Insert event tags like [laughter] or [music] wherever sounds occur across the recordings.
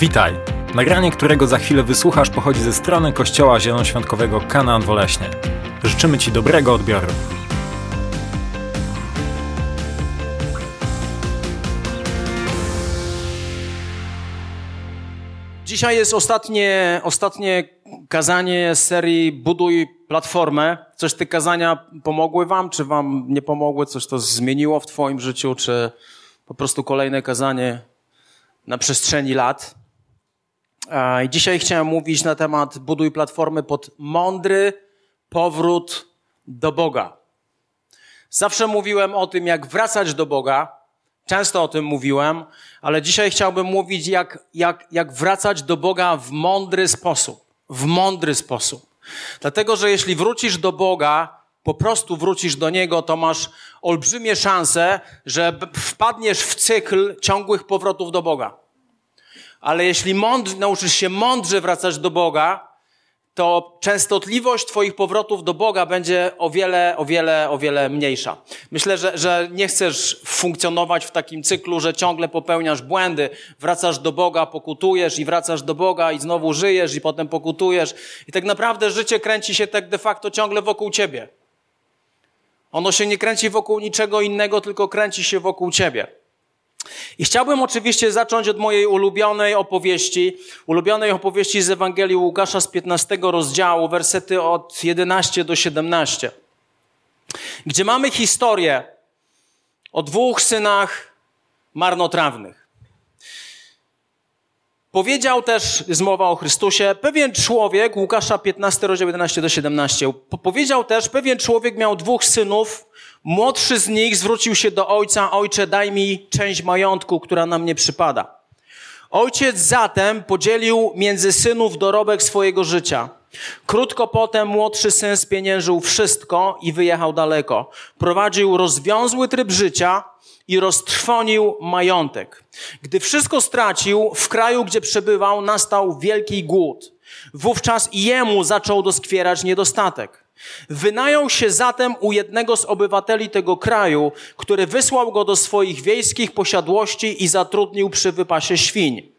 Witaj! Nagranie, którego za chwilę wysłuchasz, pochodzi ze strony Kościoła Zielonoświątkowego Kanaan Woleśnie. Życzymy Ci dobrego odbioru. Dzisiaj jest ostatnie, ostatnie kazanie z serii Buduj platformę. Coś te kazania pomogły wam, czy wam nie pomogły? Coś to zmieniło w twoim życiu, czy po prostu kolejne kazanie na przestrzeni lat? Dzisiaj chciałem mówić na temat Buduj platformy pod mądry powrót do Boga. Zawsze mówiłem o tym, jak wracać do Boga, Często o tym mówiłem, ale dzisiaj chciałbym mówić, jak, jak, jak wracać do Boga w mądry sposób. W mądry sposób. Dlatego, że jeśli wrócisz do Boga, po prostu wrócisz do Niego, to masz olbrzymie szanse, że wpadniesz w cykl ciągłych powrotów do Boga. Ale jeśli mądr, nauczysz się mądrze wracać do Boga, to częstotliwość Twoich powrotów do Boga będzie o wiele, o wiele, o wiele mniejsza. Myślę, że, że nie chcesz funkcjonować w takim cyklu, że ciągle popełniasz błędy, wracasz do Boga, pokutujesz i wracasz do Boga i znowu żyjesz i potem pokutujesz. I tak naprawdę życie kręci się tak de facto ciągle wokół Ciebie. Ono się nie kręci wokół niczego innego, tylko kręci się wokół Ciebie. I chciałbym oczywiście zacząć od mojej ulubionej opowieści, ulubionej opowieści z Ewangelii Łukasza z 15 rozdziału, wersety od 11 do 17, gdzie mamy historię o dwóch synach marnotrawnych. Powiedział też, jest mowa o Chrystusie, pewien człowiek, Łukasza 15, rozdział 11 do 17, powiedział też, pewien człowiek miał dwóch synów, Młodszy z nich zwrócił się do ojca: Ojcze, daj mi część majątku, która nam nie przypada. Ojciec zatem podzielił między synów dorobek swojego życia. Krótko potem młodszy syn spieniężył wszystko i wyjechał daleko. Prowadził rozwiązły tryb życia i roztrwonił majątek. Gdy wszystko stracił, w kraju, gdzie przebywał, nastał wielki głód. Wówczas jemu zaczął doskwierać niedostatek. Wynajął się zatem u jednego z obywateli tego kraju, który wysłał go do swoich wiejskich posiadłości i zatrudnił przy wypasie świń.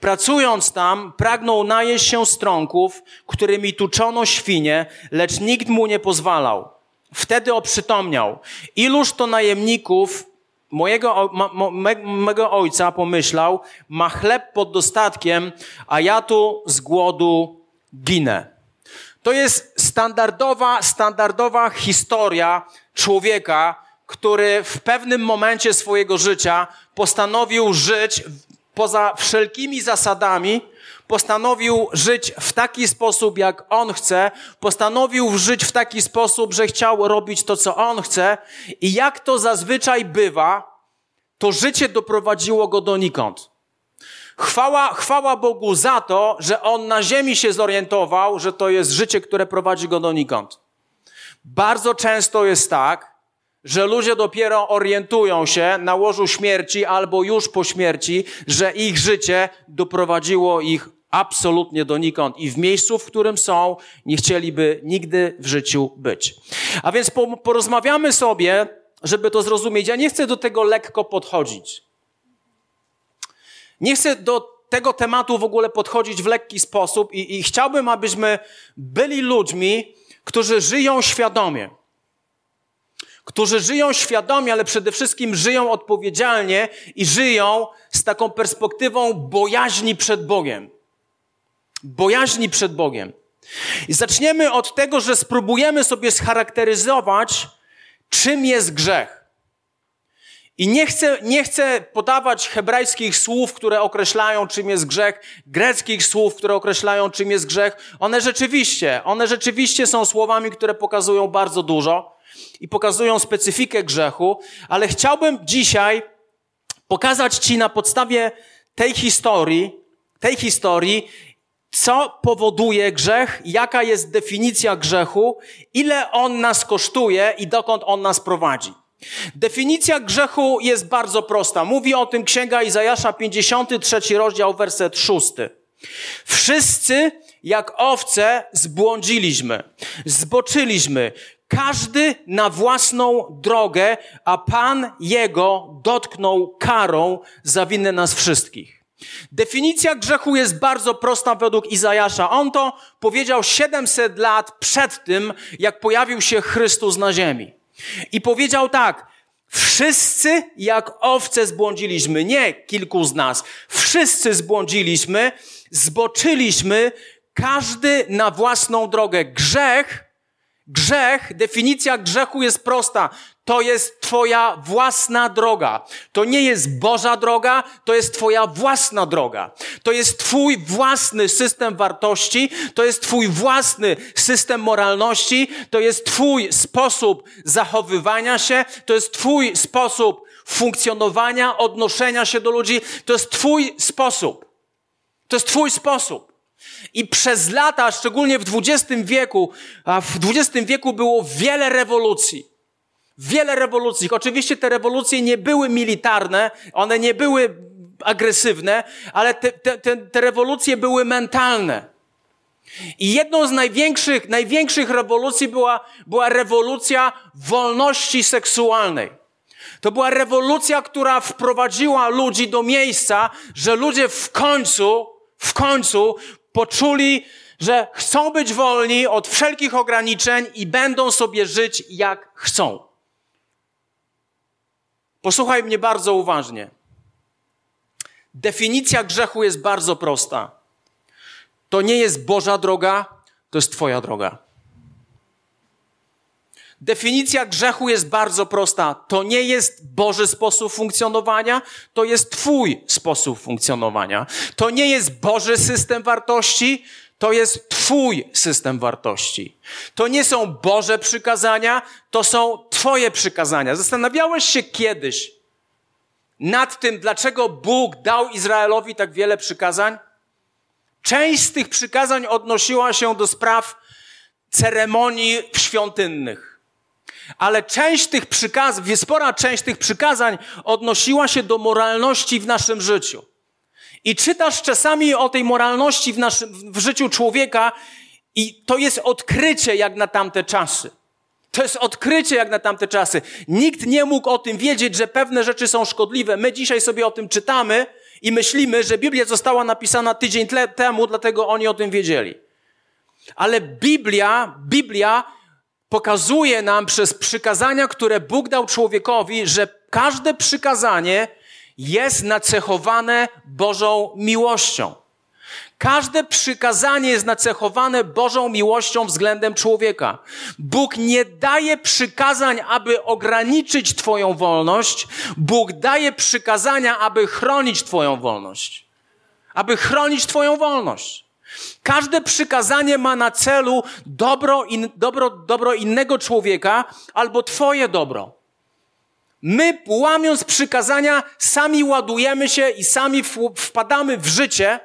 Pracując tam, pragnął najeść się strąków, którymi tuczono świnie, lecz nikt mu nie pozwalał. Wtedy oprzytomniał. Iluż to najemników mojego, mego ojca pomyślał, ma chleb pod dostatkiem, a ja tu z głodu ginę. To jest standardowa, standardowa historia człowieka, który w pewnym momencie swojego życia postanowił żyć poza wszelkimi zasadami, postanowił żyć w taki sposób, jak on chce, postanowił żyć w taki sposób, że chciał robić to, co on chce, i jak to zazwyczaj bywa, to życie doprowadziło go donikąd. Chwała, chwała Bogu za to, że on na ziemi się zorientował, że to jest życie, które prowadzi go donikąd. Bardzo często jest tak, że ludzie dopiero orientują się na łożu śmierci albo już po śmierci, że ich życie doprowadziło ich absolutnie donikąd i w miejscu, w którym są, nie chcieliby nigdy w życiu być. A więc porozmawiamy sobie, żeby to zrozumieć. Ja nie chcę do tego lekko podchodzić. Nie chcę do tego tematu w ogóle podchodzić w lekki sposób i, i chciałbym, abyśmy byli ludźmi, którzy żyją świadomie. Którzy żyją świadomie, ale przede wszystkim żyją odpowiedzialnie i żyją z taką perspektywą bojaźni przed Bogiem. Bojaźni przed Bogiem. I zaczniemy od tego, że spróbujemy sobie scharakteryzować, czym jest grzech. I nie chcę, nie chcę podawać hebrajskich słów, które określają, czym jest grzech, greckich słów, które określają, czym jest grzech. One rzeczywiście, one rzeczywiście są słowami, które pokazują bardzo dużo i pokazują specyfikę grzechu, ale chciałbym dzisiaj pokazać Ci na podstawie tej historii, tej historii, co powoduje grzech, jaka jest definicja grzechu, ile on nas kosztuje i dokąd on nas prowadzi. Definicja grzechu jest bardzo prosta. Mówi o tym Księga Izajasza, 53 rozdział, werset 6. Wszyscy jak owce zbłądziliśmy, zboczyliśmy, każdy na własną drogę, a Pan Jego dotknął karą za winę nas wszystkich. Definicja grzechu jest bardzo prosta według Izajasza. On to powiedział 700 lat przed tym, jak pojawił się Chrystus na ziemi. I powiedział tak, wszyscy jak owce zbłądziliśmy, nie kilku z nas, wszyscy zbłądziliśmy, zboczyliśmy, każdy na własną drogę. Grzech, grzech, definicja grzechu jest prosta. To jest Twoja własna droga. To nie jest Boża droga, to jest Twoja własna droga. To jest Twój własny system wartości, to jest Twój własny system moralności, to jest Twój sposób zachowywania się, to jest Twój sposób funkcjonowania, odnoszenia się do ludzi, to jest Twój sposób. To jest Twój sposób. I przez lata, szczególnie w XX wieku, a w XX wieku było wiele rewolucji. Wiele rewolucji. Oczywiście te rewolucje nie były militarne, one nie były agresywne, ale te, te, te, rewolucje były mentalne. I jedną z największych, największych rewolucji była, była rewolucja wolności seksualnej. To była rewolucja, która wprowadziła ludzi do miejsca, że ludzie w końcu, w końcu poczuli, że chcą być wolni od wszelkich ograniczeń i będą sobie żyć jak chcą. Posłuchaj mnie bardzo uważnie. Definicja grzechu jest bardzo prosta. To nie jest Boża droga, to jest Twoja droga. Definicja grzechu jest bardzo prosta. To nie jest Boży sposób funkcjonowania, to jest Twój sposób funkcjonowania. To nie jest Boży system wartości, to jest Twój system wartości. To nie są Boże przykazania, to są Twoje przykazania. Zastanawiałeś się kiedyś nad tym, dlaczego Bóg dał Izraelowi tak wiele przykazań? Część z tych przykazań odnosiła się do spraw ceremonii świątynnych. Ale część tych przykazań, spora część tych przykazań odnosiła się do moralności w naszym życiu. I czytasz czasami o tej moralności w, naszym, w życiu człowieka i to jest odkrycie jak na tamte czasy. To jest odkrycie jak na tamte czasy. Nikt nie mógł o tym wiedzieć, że pewne rzeczy są szkodliwe. My dzisiaj sobie o tym czytamy i myślimy, że Biblia została napisana tydzień temu, dlatego oni o tym wiedzieli. Ale Biblia, Biblia pokazuje nam przez przykazania, które Bóg dał człowiekowi, że każde przykazanie jest nacechowane Bożą miłością. Każde przykazanie jest nacechowane Bożą miłością względem człowieka. Bóg nie daje przykazań, aby ograniczyć Twoją wolność. Bóg daje przykazania, aby chronić Twoją wolność. Aby chronić Twoją wolność. Każde przykazanie ma na celu dobro, in, dobro, dobro innego człowieka albo Twoje dobro. My, łamiąc przykazania, sami ładujemy się i sami wpadamy w życie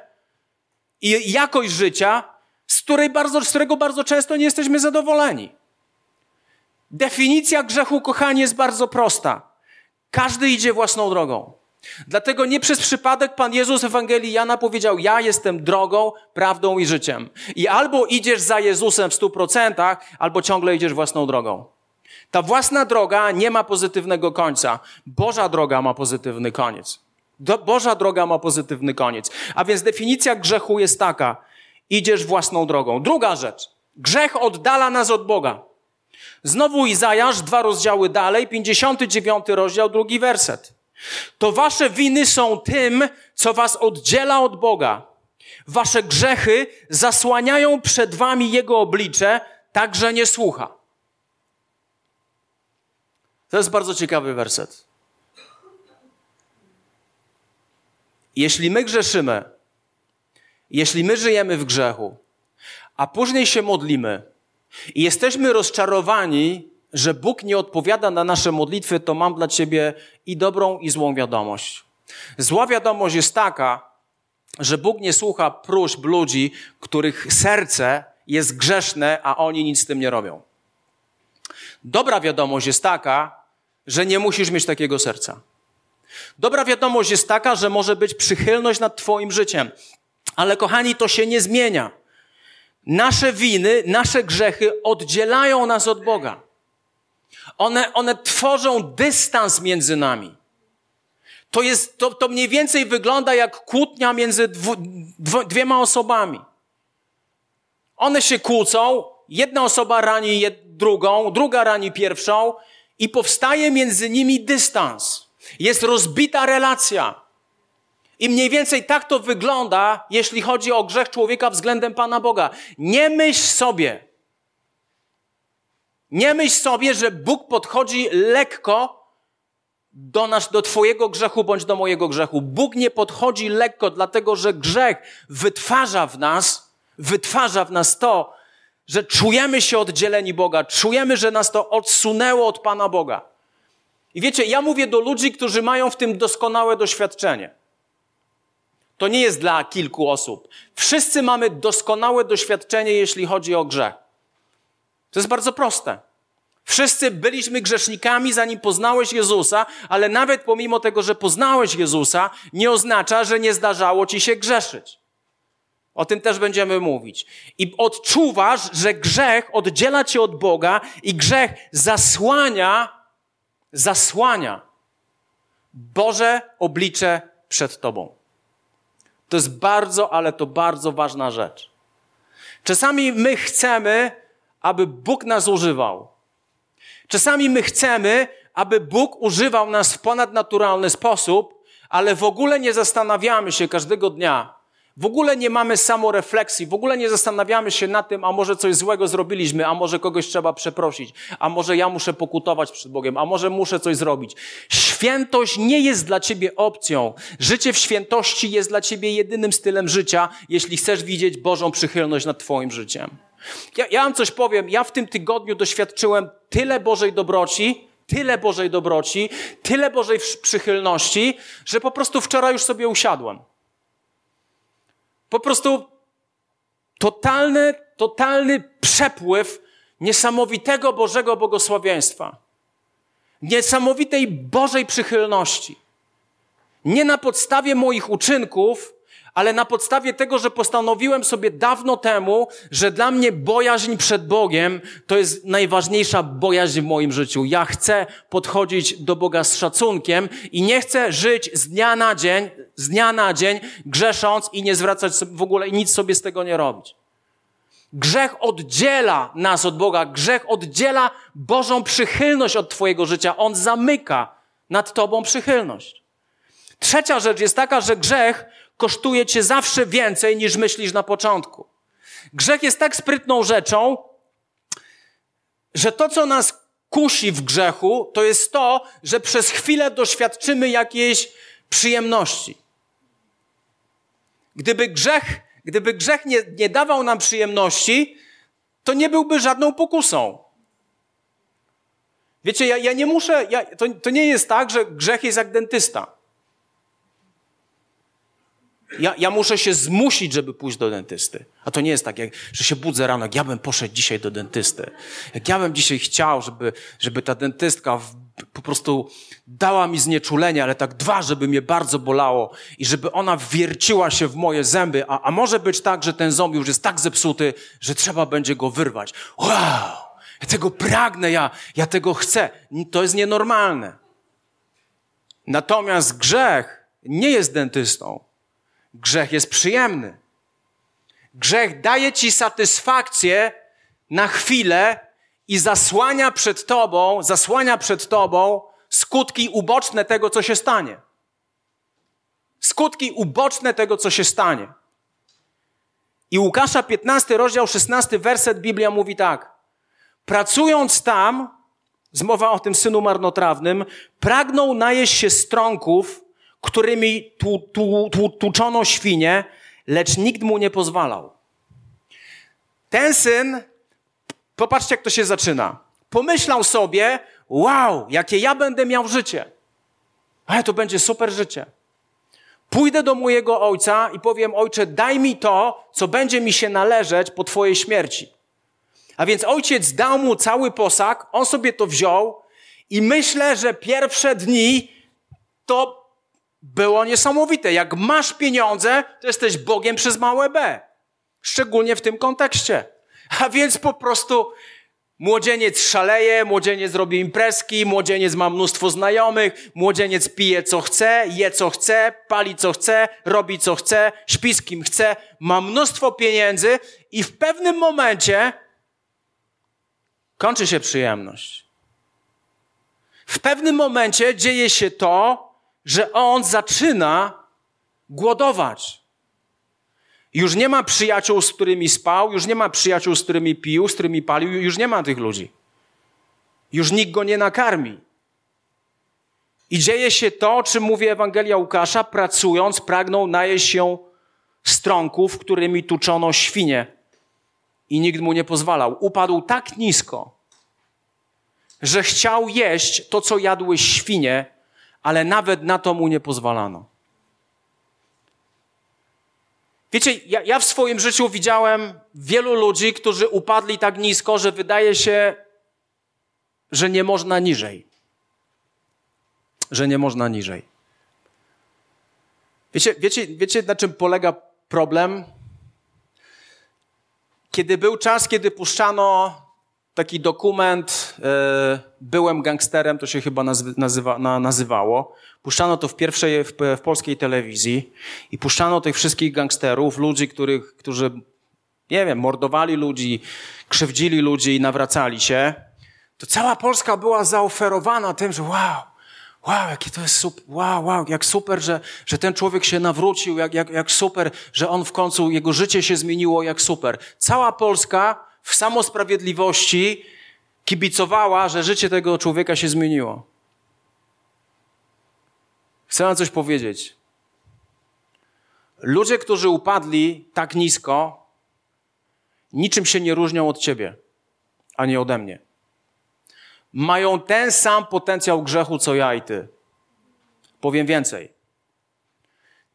i jakość życia, z, której bardzo, z którego bardzo często nie jesteśmy zadowoleni. Definicja grzechu, kochani, jest bardzo prosta. Każdy idzie własną drogą. Dlatego nie przez przypadek Pan Jezus w Ewangelii Jana powiedział: Ja jestem drogą, prawdą i życiem. I albo idziesz za Jezusem w stu procentach, albo ciągle idziesz własną drogą. Ta własna droga nie ma pozytywnego końca. Boża droga ma pozytywny koniec. Do, Boża droga ma pozytywny koniec. A więc definicja grzechu jest taka: idziesz własną drogą. Druga rzecz. Grzech oddala nas od Boga. Znowu Izajasz, dwa rozdziały dalej, 59 rozdział, drugi werset. To wasze winy są tym, co was oddziela od Boga. Wasze grzechy zasłaniają przed wami Jego oblicze, tak że nie słucha. To jest bardzo ciekawy werset. Jeśli my grzeszymy, jeśli my żyjemy w grzechu, a później się modlimy i jesteśmy rozczarowani, że Bóg nie odpowiada na nasze modlitwy, to mam dla ciebie i dobrą, i złą wiadomość. Zła wiadomość jest taka, że Bóg nie słucha próśb ludzi, których serce jest grzeszne, a oni nic z tym nie robią. Dobra wiadomość jest taka, że nie musisz mieć takiego serca. Dobra wiadomość jest taka, że może być przychylność nad Twoim życiem. Ale kochani, to się nie zmienia. Nasze winy, nasze grzechy oddzielają nas od Boga. One, one tworzą dystans między nami. To, jest, to, to mniej więcej wygląda jak kłótnia między dwu, dwiema osobami. One się kłócą, jedna osoba rani jed, drugą, druga rani pierwszą i powstaje między nimi dystans. Jest rozbita relacja. I mniej więcej tak to wygląda, jeśli chodzi o grzech człowieka względem Pana Boga. Nie myśl sobie, nie myśl sobie, że Bóg podchodzi lekko do, nas, do Twojego grzechu bądź do mojego grzechu. Bóg nie podchodzi lekko, dlatego że grzech wytwarza w nas, wytwarza w nas to, że czujemy się oddzieleni Boga, czujemy, że nas to odsunęło od Pana Boga. I wiecie, ja mówię do ludzi, którzy mają w tym doskonałe doświadczenie. To nie jest dla kilku osób. Wszyscy mamy doskonałe doświadczenie, jeśli chodzi o grzech. To jest bardzo proste. Wszyscy byliśmy grzesznikami, zanim poznałeś Jezusa, ale nawet pomimo tego, że poznałeś Jezusa, nie oznacza, że nie zdarzało ci się grzeszyć. O tym też będziemy mówić. I odczuwasz, że grzech oddziela cię od Boga i grzech zasłania, zasłania Boże oblicze przed tobą. To jest bardzo, ale to bardzo ważna rzecz. Czasami my chcemy, aby Bóg nas używał. Czasami my chcemy, aby Bóg używał nas w ponadnaturalny sposób, ale w ogóle nie zastanawiamy się każdego dnia, w ogóle nie mamy samorefleksji, w ogóle nie zastanawiamy się nad tym, a może coś złego zrobiliśmy, a może kogoś trzeba przeprosić, a może ja muszę pokutować przed Bogiem, a może muszę coś zrobić. Świętość nie jest dla ciebie opcją. Życie w świętości jest dla ciebie jedynym stylem życia, jeśli chcesz widzieć Bożą przychylność nad twoim życiem. Ja, ja wam coś powiem. Ja w tym tygodniu doświadczyłem tyle Bożej dobroci, tyle Bożej dobroci, tyle Bożej przychylności, że po prostu wczoraj już sobie usiadłem. Po prostu totalny, totalny przepływ niesamowitego Bożego błogosławieństwa. Niesamowitej Bożej przychylności. Nie na podstawie moich uczynków, ale na podstawie tego, że postanowiłem sobie dawno temu, że dla mnie bojaźń przed Bogiem to jest najważniejsza bojaźń w moim życiu. Ja chcę podchodzić do Boga z szacunkiem i nie chcę żyć z dnia na dzień, z dnia na dzień, grzesząc i nie zwracać w ogóle i nic sobie z tego nie robić. Grzech oddziela nas od Boga. Grzech oddziela Bożą przychylność od Twojego życia. On zamyka nad Tobą przychylność. Trzecia rzecz jest taka, że grzech kosztuje cię zawsze więcej niż myślisz na początku. Grzech jest tak sprytną rzeczą, że to, co nas kusi w grzechu, to jest to, że przez chwilę doświadczymy jakiejś przyjemności. Gdyby grzech, gdyby grzech nie, nie dawał nam przyjemności, to nie byłby żadną pokusą. Wiecie, ja, ja nie muszę, ja, to, to nie jest tak, że grzech jest jak dentysta. Ja, ja muszę się zmusić, żeby pójść do dentysty. A to nie jest tak, jak, że się budzę rano, jak ja bym poszedł dzisiaj do dentysty. Jak ja bym dzisiaj chciał, żeby, żeby ta dentystka w, po prostu dała mi znieczulenie, ale tak dwa, żeby mnie bardzo bolało i żeby ona wierciła się w moje zęby. A, a może być tak, że ten ząb już jest tak zepsuty, że trzeba będzie go wyrwać. Wow! Ja tego pragnę, ja, ja tego chcę. To jest nienormalne. Natomiast grzech nie jest dentystą. Grzech jest przyjemny. Grzech daje ci satysfakcję na chwilę i zasłania przed tobą, zasłania przed tobą skutki uboczne tego, co się stanie. Skutki uboczne tego, co się stanie. I Łukasza 15, rozdział 16, werset Biblia mówi tak. Pracując tam, zmowa o tym synu marnotrawnym, pragnął najeść się strąków którymi tłuczono świnie, lecz nikt mu nie pozwalał. Ten syn, popatrzcie, jak to się zaczyna. Pomyślał sobie, wow, jakie ja będę miał życie. Ale to będzie super życie. Pójdę do mojego ojca i powiem, ojcze, daj mi to, co będzie mi się należeć po twojej śmierci. A więc ojciec dał mu cały posag, on sobie to wziął i myślę, że pierwsze dni to było niesamowite. Jak masz pieniądze, to jesteś Bogiem przez małe B. Szczególnie w tym kontekście. A więc po prostu Młodzieniec szaleje, młodzieniec robi imprezki, młodzieniec ma mnóstwo znajomych, młodzieniec pije co chce, je co chce, pali co chce, robi co chce, śpi z kim chce, ma mnóstwo pieniędzy i w pewnym momencie kończy się przyjemność. W pewnym momencie dzieje się to, że on zaczyna głodować. Już nie ma przyjaciół, z którymi spał, już nie ma przyjaciół, z którymi pił, z którymi palił, już nie ma tych ludzi. Już nikt go nie nakarmi. I dzieje się to, o czym mówi Ewangelia Łukasza, pracując, pragnął najeść się strąków, którymi tuczono świnie. I nikt mu nie pozwalał. Upadł tak nisko, że chciał jeść to, co jadły świnie, ale nawet na to mu nie pozwalano. Wiecie, ja, ja, w swoim życiu widziałem wielu ludzi, którzy upadli tak nisko, że wydaje się, że nie można niżej. Że nie można niżej. Wiecie, wiecie, wiecie na czym polega problem? Kiedy był czas, kiedy puszczano taki dokument, e, byłem gangsterem, to się chyba nazywa, nazywało. Puszczano to w pierwszej, w, w, polskiej telewizji i puszczano tych wszystkich gangsterów, ludzi, których, którzy, nie wiem, mordowali ludzi, krzywdzili ludzi i nawracali się. To cała Polska była zaoferowana tym, że wow, wow, jakie to jest super, wow, wow, jak super, że, że ten człowiek się nawrócił, jak, jak, jak super, że on w końcu, jego życie się zmieniło, jak super. Cała Polska w samosprawiedliwości kibicowała, że życie tego człowieka się zmieniło. Chcę wam coś powiedzieć. Ludzie, którzy upadli tak nisko, niczym się nie różnią od ciebie, ani ode mnie. Mają ten sam potencjał grzechu, co ja i ty. Powiem więcej.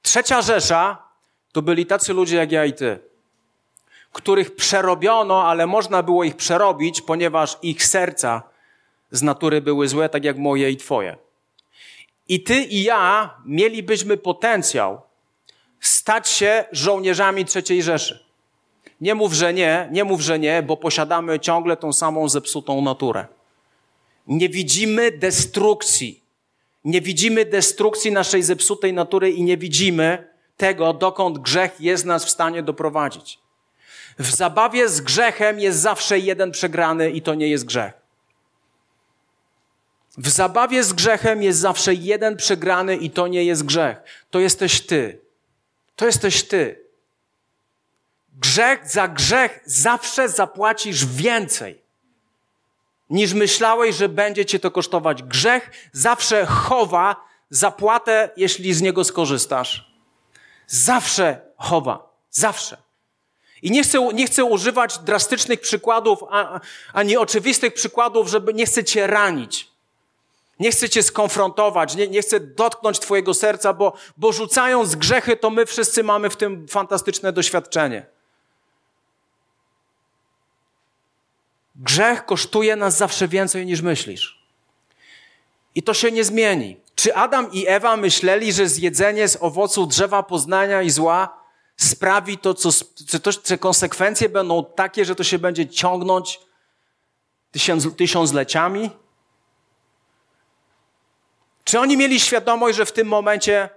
Trzecia Rzesza to byli tacy ludzie jak ja i ty których przerobiono, ale można było ich przerobić, ponieważ ich serca z natury były złe, tak jak moje i twoje. I ty i ja mielibyśmy potencjał stać się żołnierzami III Rzeszy. Nie mów, że nie, nie mów, że nie, bo posiadamy ciągle tą samą zepsutą naturę. Nie widzimy destrukcji. Nie widzimy destrukcji naszej zepsutej natury i nie widzimy tego, dokąd grzech jest nas w stanie doprowadzić. W zabawie z grzechem jest zawsze jeden przegrany i to nie jest grzech. W zabawie z grzechem jest zawsze jeden przegrany i to nie jest grzech. To jesteś ty. To jesteś ty. Grzech za grzech zawsze zapłacisz więcej niż myślałeś, że będzie cię to kosztować. Grzech zawsze chowa zapłatę, jeśli z niego skorzystasz. Zawsze chowa. Zawsze. I nie chcę, nie chcę używać drastycznych przykładów, ani oczywistych przykładów, żeby nie chcę cię ranić. Nie chcę cię skonfrontować, nie, nie chcę dotknąć twojego serca, bo, bo rzucając grzechy, to my wszyscy mamy w tym fantastyczne doświadczenie. Grzech kosztuje nas zawsze więcej niż myślisz. I to się nie zmieni. Czy Adam i Ewa myśleli, że zjedzenie z owocu drzewa poznania i zła sprawi to, co, to, te konsekwencje będą takie, że to się będzie ciągnąć tysiąc, tysiącleciami? Czy oni mieli świadomość, że w tym momencie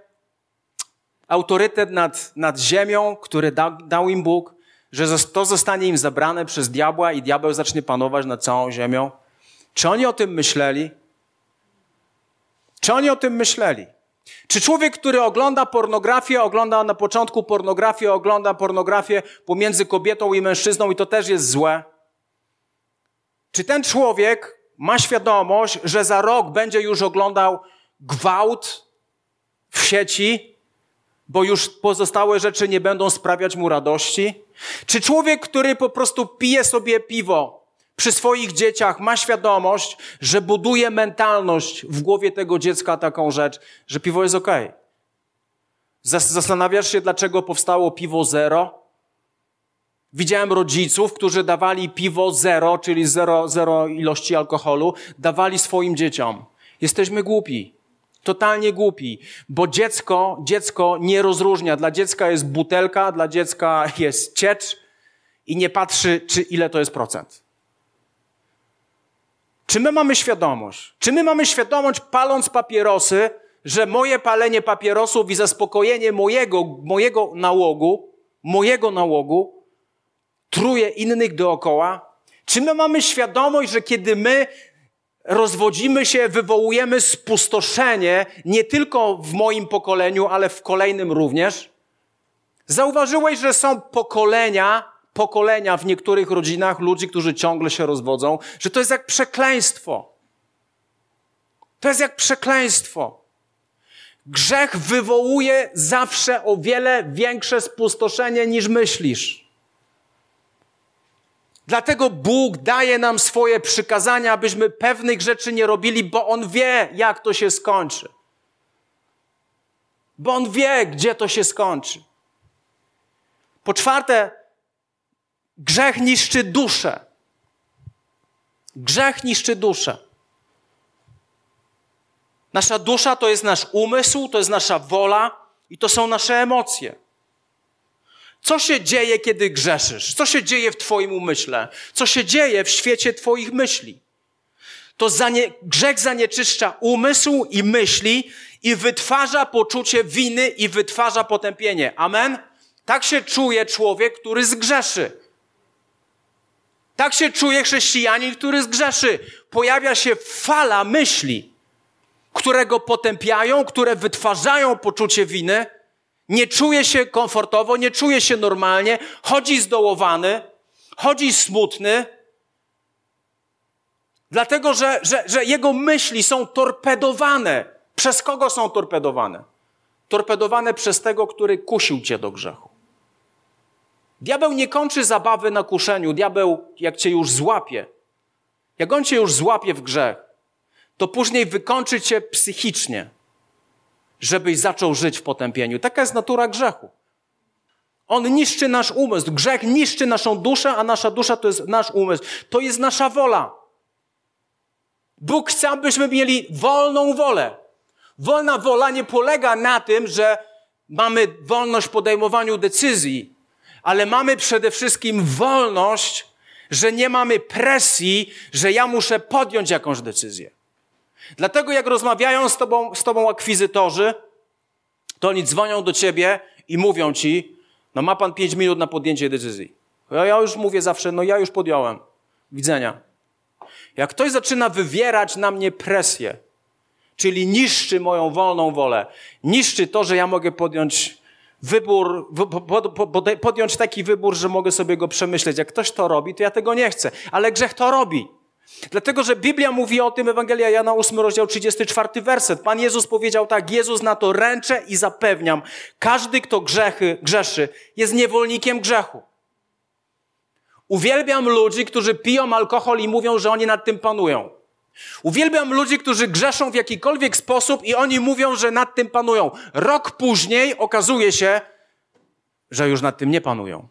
autorytet nad, nad ziemią, który da, dał im Bóg, że to zostanie im zabrane przez diabła i diabeł zacznie panować nad całą ziemią? Czy oni o tym myśleli? Czy oni o tym myśleli? Czy człowiek, który ogląda pornografię, ogląda na początku pornografię, ogląda pornografię pomiędzy kobietą i mężczyzną i to też jest złe? Czy ten człowiek ma świadomość, że za rok będzie już oglądał gwałt w sieci, bo już pozostałe rzeczy nie będą sprawiać mu radości? Czy człowiek, który po prostu pije sobie piwo, przy swoich dzieciach ma świadomość, że buduje mentalność w głowie tego dziecka taką rzecz, że piwo jest ok. Zastanawiasz się, dlaczego powstało piwo zero? Widziałem rodziców, którzy dawali piwo zero, czyli zero, zero ilości alkoholu, dawali swoim dzieciom. Jesteśmy głupi. Totalnie głupi, bo dziecko, dziecko nie rozróżnia. Dla dziecka jest butelka, dla dziecka jest ciecz i nie patrzy, czy ile to jest procent. Czy my mamy świadomość? Czy my mamy świadomość, paląc papierosy, że moje palenie papierosów i zaspokojenie mojego, mojego nałogu, mojego nałogu truje innych dookoła? Czy my mamy świadomość, że kiedy my rozwodzimy się, wywołujemy spustoszenie nie tylko w moim pokoleniu, ale w kolejnym również? Zauważyłeś, że są pokolenia, pokolenia w niektórych rodzinach ludzi, którzy ciągle się rozwodzą, że to jest jak przekleństwo. To jest jak przekleństwo. Grzech wywołuje zawsze o wiele większe spustoszenie niż myślisz. Dlatego Bóg daje nam swoje przykazania, abyśmy pewnych rzeczy nie robili, bo On wie, jak to się skończy. Bo On wie, gdzie to się skończy. Po czwarte, grzech niszczy duszę. Grzech niszczy duszę. Nasza dusza to jest nasz umysł, to jest nasza wola i to są nasze emocje. Co się dzieje, kiedy grzeszysz? Co się dzieje w Twoim umyśle? Co się dzieje w świecie Twoich myśli? To zanie, grzech zanieczyszcza umysł i myśli i wytwarza poczucie winy i wytwarza potępienie. Amen? Tak się czuje człowiek, który zgrzeszy. Tak się czuje chrześcijanin, który zgrzeszy. Pojawia się fala myśli, które go potępiają, które wytwarzają poczucie winy. Nie czuje się komfortowo, nie czuje się normalnie, chodzi zdołowany, chodzi smutny, dlatego że, że, że jego myśli są torpedowane. Przez kogo są torpedowane? Torpedowane przez tego, który kusił cię do grzechu. Diabeł nie kończy zabawy na kuszeniu. Diabeł, jak cię już złapie, jak on cię już złapie w grzech, to później wykończy cię psychicznie, żebyś zaczął żyć w potępieniu. Taka jest natura grzechu. On niszczy nasz umysł. Grzech niszczy naszą duszę, a nasza dusza to jest nasz umysł. To jest nasza wola. Bóg chce, abyśmy mieli wolną wolę. Wolna wola nie polega na tym, że mamy wolność w podejmowaniu decyzji, ale mamy przede wszystkim wolność, że nie mamy presji, że ja muszę podjąć jakąś decyzję. Dlatego jak rozmawiają z tobą, z tobą akwizytorzy, to oni dzwonią do ciebie i mówią ci, no ma pan pięć minut na podjęcie decyzji. Ja, ja już mówię zawsze, no ja już podjąłem. Widzenia. Jak ktoś zaczyna wywierać na mnie presję, czyli niszczy moją wolną wolę, niszczy to, że ja mogę podjąć wybór, podjąć taki wybór, że mogę sobie go przemyśleć. Jak ktoś to robi, to ja tego nie chcę. Ale grzech to robi. Dlatego, że Biblia mówi o tym, Ewangelia Jana 8, rozdział 34, werset. Pan Jezus powiedział tak, Jezus na to ręczę i zapewniam, każdy, kto grzechy, grzeszy, jest niewolnikiem grzechu. Uwielbiam ludzi, którzy piją alkohol i mówią, że oni nad tym panują. Uwielbiam ludzi, którzy grzeszą w jakikolwiek sposób i oni mówią, że nad tym panują. Rok później okazuje się, że już nad tym nie panują.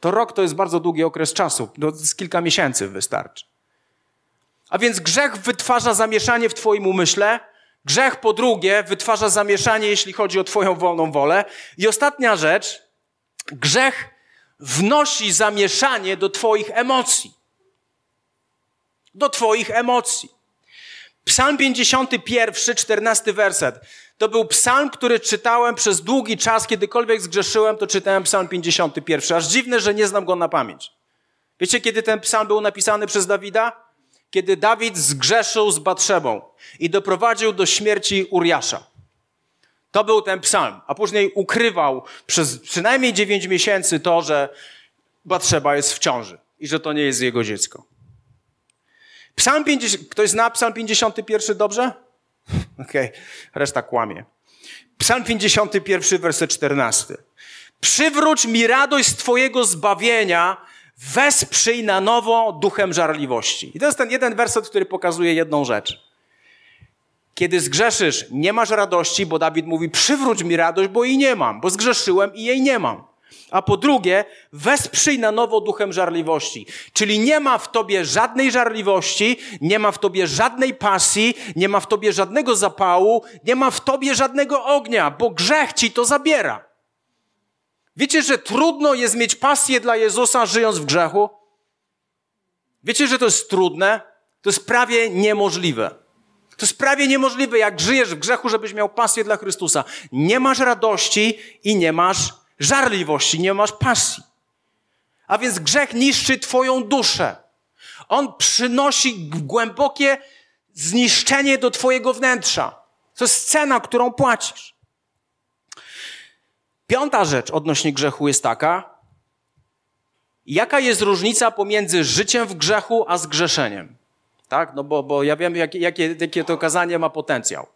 To rok to jest bardzo długi okres czasu, to z kilka miesięcy wystarczy. A więc grzech wytwarza zamieszanie w Twoim umyśle. Grzech po drugie wytwarza zamieszanie, jeśli chodzi o Twoją wolną wolę. I ostatnia rzecz, grzech wnosi zamieszanie do Twoich emocji do Twoich emocji. Psalm 51, 14 werset. To był psalm, który czytałem przez długi czas, kiedykolwiek zgrzeszyłem, to czytałem psalm 51. Aż dziwne, że nie znam go na pamięć. Wiecie, kiedy ten psalm był napisany przez Dawida? Kiedy Dawid zgrzeszył z Batrzebą i doprowadził do śmierci Uriasza. To był ten psalm, a później ukrywał przez przynajmniej 9 miesięcy to, że Batrzeba jest w ciąży i że to nie jest jego dziecko. Psalm 50, ktoś zna Psalm 51 dobrze? [laughs] Okej, okay. reszta kłamie. Psalm 51, werset 14. Przywróć mi radość z Twojego zbawienia, wesprzyj na nowo duchem żarliwości. I to jest ten jeden werset, który pokazuje jedną rzecz. Kiedy zgrzeszysz, nie masz radości, bo Dawid mówi, przywróć mi radość, bo jej nie mam, bo zgrzeszyłem i jej nie mam. A po drugie, wesprzyj na nowo duchem żarliwości. Czyli nie ma w tobie żadnej żarliwości, nie ma w tobie żadnej pasji, nie ma w tobie żadnego zapału, nie ma w tobie żadnego ognia, bo grzech ci to zabiera. Wiecie, że trudno jest mieć pasję dla Jezusa, żyjąc w grzechu? Wiecie, że to jest trudne? To jest prawie niemożliwe. To jest prawie niemożliwe, jak żyjesz w grzechu, żebyś miał pasję dla Chrystusa. Nie masz radości i nie masz żarliwości, nie masz pasji. A więc grzech niszczy Twoją duszę. On przynosi głębokie zniszczenie do Twojego wnętrza. To jest cena, którą płacisz. Piąta rzecz odnośnie grzechu jest taka, jaka jest różnica pomiędzy życiem w grzechu a zgrzeszeniem. Tak? No bo, bo ja wiem, jakie, jakie, jakie to kazanie ma potencjał.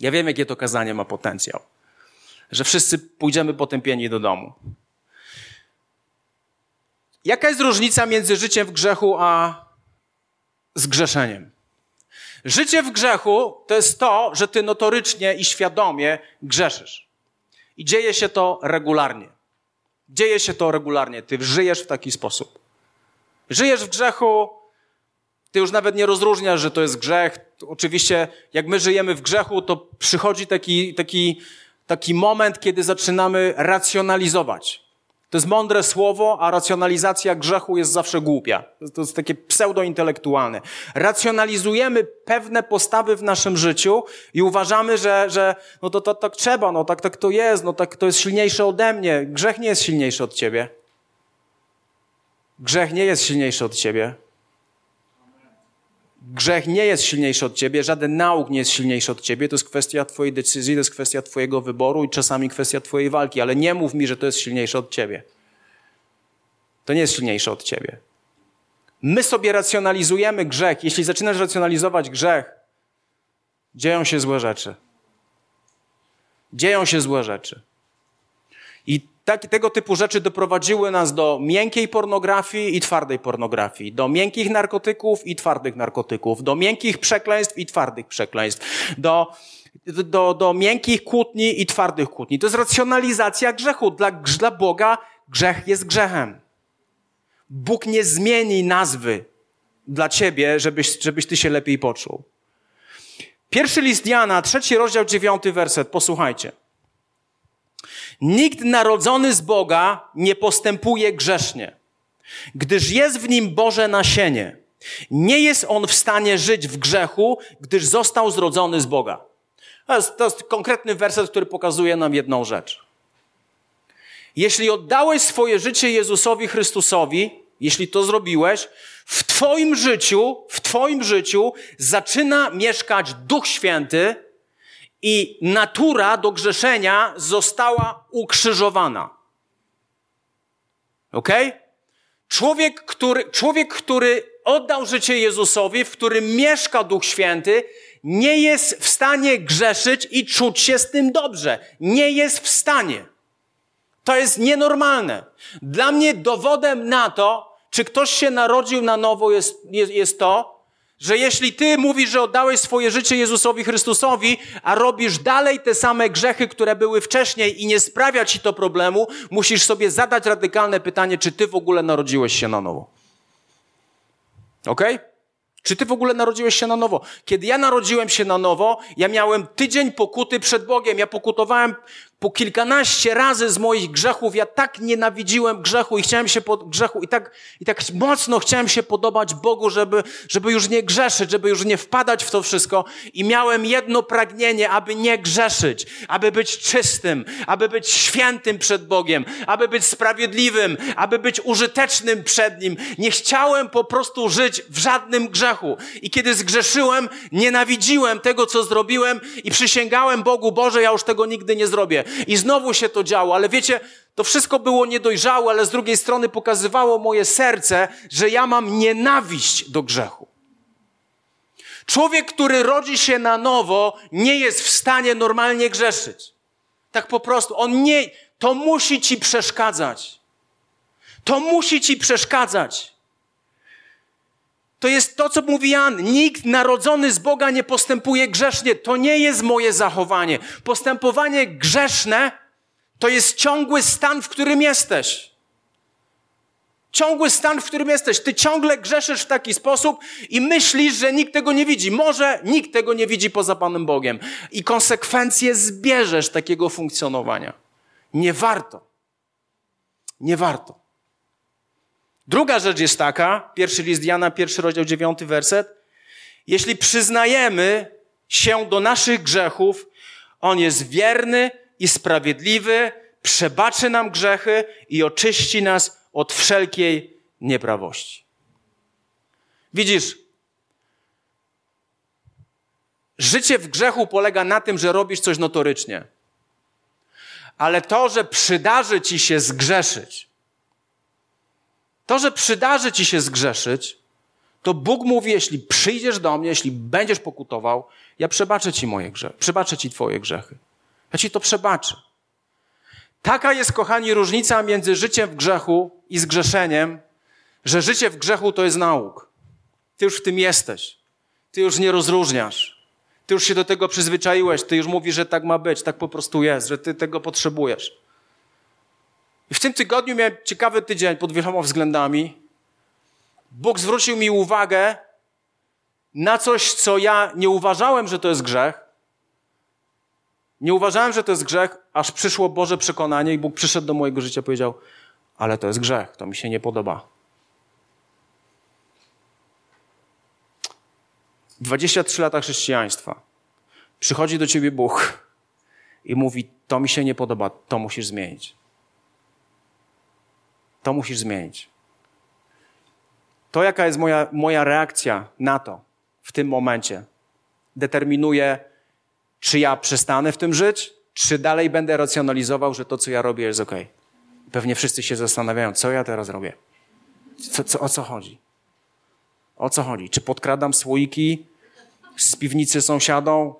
Ja wiem, jakie to kazanie ma potencjał. Że wszyscy pójdziemy potępieni do domu. Jaka jest różnica między życiem w grzechu a zgrzeszeniem? Życie w grzechu to jest to, że ty notorycznie i świadomie grzeszysz. I dzieje się to regularnie. Dzieje się to regularnie. Ty żyjesz w taki sposób. Żyjesz w grzechu, ty już nawet nie rozróżniasz, że to jest grzech. Oczywiście, jak my żyjemy w grzechu, to przychodzi taki, taki, taki moment, kiedy zaczynamy racjonalizować. To jest mądre słowo, a racjonalizacja grzechu jest zawsze głupia. To jest takie pseudointelektualne. Racjonalizujemy pewne postawy w naszym życiu i uważamy, że, że no to, to tak trzeba, no tak, tak to jest, no tak to jest silniejsze ode mnie. Grzech nie jest silniejszy od ciebie. Grzech nie jest silniejszy od ciebie. Grzech nie jest silniejszy od ciebie, żaden nauk nie jest silniejszy od ciebie. To jest kwestia twojej decyzji, to jest kwestia twojego wyboru i czasami kwestia twojej walki, ale nie mów mi, że to jest silniejsze od ciebie. To nie jest silniejsze od ciebie. My sobie racjonalizujemy grzech. Jeśli zaczynasz racjonalizować grzech, dzieją się złe rzeczy. Dzieją się złe rzeczy. I tak, tego typu rzeczy doprowadziły nas do miękkiej pornografii i twardej pornografii, do miękkich narkotyków i twardych narkotyków, do miękkich przekleństw i twardych przekleństw, do, do, do miękkich kłótni i twardych kłótni. To jest racjonalizacja grzechu. Dla, dla Boga grzech jest grzechem. Bóg nie zmieni nazwy dla ciebie, żebyś, żebyś ty się lepiej poczuł. Pierwszy list Jana, trzeci rozdział, dziewiąty werset. Posłuchajcie. Nikt narodzony z Boga nie postępuje grzesznie, gdyż jest w nim Boże nasienie. Nie jest on w stanie żyć w grzechu, gdyż został zrodzony z Boga. To jest, to jest konkretny werset, który pokazuje nam jedną rzecz. Jeśli oddałeś swoje życie Jezusowi Chrystusowi, jeśli to zrobiłeś, w Twoim życiu, w Twoim życiu zaczyna mieszkać Duch Święty, i natura do grzeszenia została ukrzyżowana. Ok? Człowiek który, człowiek, który oddał życie Jezusowi, w którym mieszka Duch Święty, nie jest w stanie grzeszyć i czuć się z tym dobrze. Nie jest w stanie. To jest nienormalne. Dla mnie dowodem na to, czy ktoś się narodził na nowo, jest, jest, jest to, że jeśli ty mówisz, że oddałeś swoje życie Jezusowi Chrystusowi, a robisz dalej te same grzechy, które były wcześniej i nie sprawia ci to problemu, musisz sobie zadać radykalne pytanie, czy ty w ogóle narodziłeś się na nowo. Okay? Czy ty w ogóle narodziłeś się na nowo? Kiedy ja narodziłem się na nowo, ja miałem tydzień pokuty przed Bogiem. Ja pokutowałem po kilkanaście razy z moich grzechów. Ja tak nienawidziłem grzechu i chciałem się po grzechu i tak, i tak mocno chciałem się podobać Bogu, żeby, żeby już nie grzeszyć, żeby już nie wpadać w to wszystko. I miałem jedno pragnienie, aby nie grzeszyć, aby być czystym, aby być świętym przed Bogiem, aby być sprawiedliwym, aby być użytecznym przed Nim. Nie chciałem po prostu żyć w żadnym grzechu. I kiedy zgrzeszyłem, nienawidziłem tego, co zrobiłem i przysięgałem Bogu, Boże, ja już tego nigdy nie zrobię. I znowu się to działo, ale wiecie, to wszystko było niedojrzałe, ale z drugiej strony pokazywało moje serce, że ja mam nienawiść do grzechu. Człowiek, który rodzi się na nowo, nie jest w stanie normalnie grzeszyć. Tak po prostu. On nie, to musi ci przeszkadzać. To musi ci przeszkadzać. To jest to, co mówi Jan. Nikt narodzony z Boga nie postępuje grzesznie. To nie jest moje zachowanie. Postępowanie grzeszne to jest ciągły stan, w którym jesteś. Ciągły stan, w którym jesteś. Ty ciągle grzeszysz w taki sposób i myślisz, że nikt tego nie widzi. Może nikt tego nie widzi poza Panem Bogiem. I konsekwencje zbierzesz takiego funkcjonowania. Nie warto. Nie warto. Druga rzecz jest taka, pierwszy list Jana, pierwszy rozdział, dziewiąty werset. Jeśli przyznajemy się do naszych grzechów, On jest wierny i sprawiedliwy, przebaczy nam grzechy i oczyści nas od wszelkiej nieprawości. Widzisz, życie w grzechu polega na tym, że robisz coś notorycznie. Ale to, że przydarzy ci się zgrzeszyć, to, że przydarzy ci się zgrzeszyć, to Bóg mówi, jeśli przyjdziesz do mnie, jeśli będziesz pokutował, ja przebaczę ci moje grzechy, przebaczę ci twoje grzechy. Ja ci to przebaczę. Taka jest, kochani, różnica między życiem w grzechu i zgrzeszeniem, że życie w grzechu to jest nauk. Ty już w tym jesteś. Ty już nie rozróżniasz. Ty już się do tego przyzwyczaiłeś. Ty już mówisz, że tak ma być, tak po prostu jest, że ty tego potrzebujesz. I w tym tygodniu miałem ciekawy tydzień pod wieloma względami. Bóg zwrócił mi uwagę na coś, co ja nie uważałem, że to jest grzech. Nie uważałem, że to jest grzech, aż przyszło Boże przekonanie i Bóg przyszedł do mojego życia i powiedział, ale to jest grzech, to mi się nie podoba. 23 lata chrześcijaństwa. Przychodzi do ciebie Bóg i mówi: To mi się nie podoba, to musisz zmienić. To musisz zmienić. To, jaka jest moja, moja reakcja na to w tym momencie, determinuje, czy ja przestanę w tym żyć, czy dalej będę racjonalizował, że to, co ja robię, jest ok. Pewnie wszyscy się zastanawiają, co ja teraz robię. Co, co, o co chodzi? O co chodzi? Czy podkradam słoiki z piwnicy sąsiadą?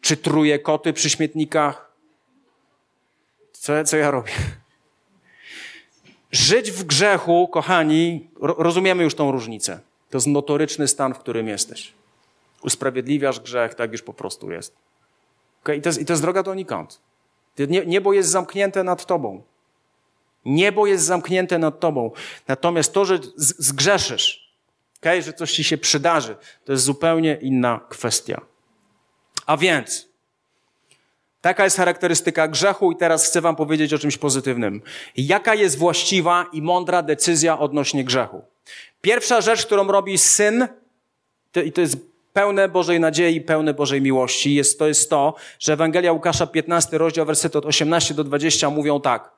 Czy truję koty przy śmietnikach? Co, co ja robię? Żyć w grzechu, kochani, rozumiemy już tą różnicę. To jest notoryczny stan, w którym jesteś. Usprawiedliwiasz grzech, tak już po prostu jest. Okay? I, to jest I to jest droga donikąd. Niebo jest zamknięte nad tobą. Niebo jest zamknięte nad tobą. Natomiast to, że zgrzeszysz, okay? że coś ci się przydarzy, to jest zupełnie inna kwestia. A więc, taka jest charakterystyka grzechu i teraz chcę wam powiedzieć o czymś pozytywnym. Jaka jest właściwa i mądra decyzja odnośnie grzechu? Pierwsza rzecz, którą robi syn, i to jest pełne Bożej nadziei, pełne Bożej miłości, jest, to jest to, że Ewangelia Łukasza 15, rozdział, werset od 18 do 20 mówią tak.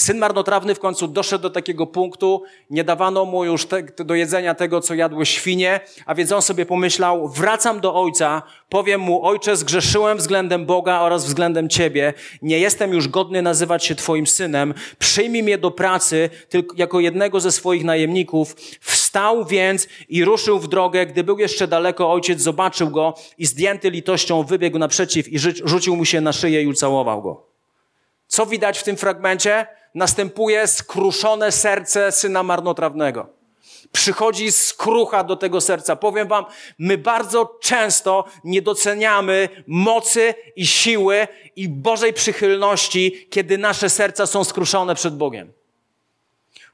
Syn marnotrawny w końcu doszedł do takiego punktu, nie dawano mu już te, do jedzenia tego, co jadły świnie, a więc on sobie pomyślał, wracam do ojca, powiem mu, ojcze, zgrzeszyłem względem Boga oraz względem ciebie, nie jestem już godny nazywać się twoim synem, przyjmij mnie do pracy tylko jako jednego ze swoich najemników. Wstał więc i ruszył w drogę, gdy był jeszcze daleko, ojciec zobaczył go i zdjęty litością wybiegł naprzeciw i rzucił mu się na szyję i ucałował go. Co widać w tym fragmencie? Następuje skruszone serce syna marnotrawnego. Przychodzi skrucha do tego serca. Powiem wam, my bardzo często nie doceniamy mocy i siły i Bożej przychylności, kiedy nasze serca są skruszone przed Bogiem.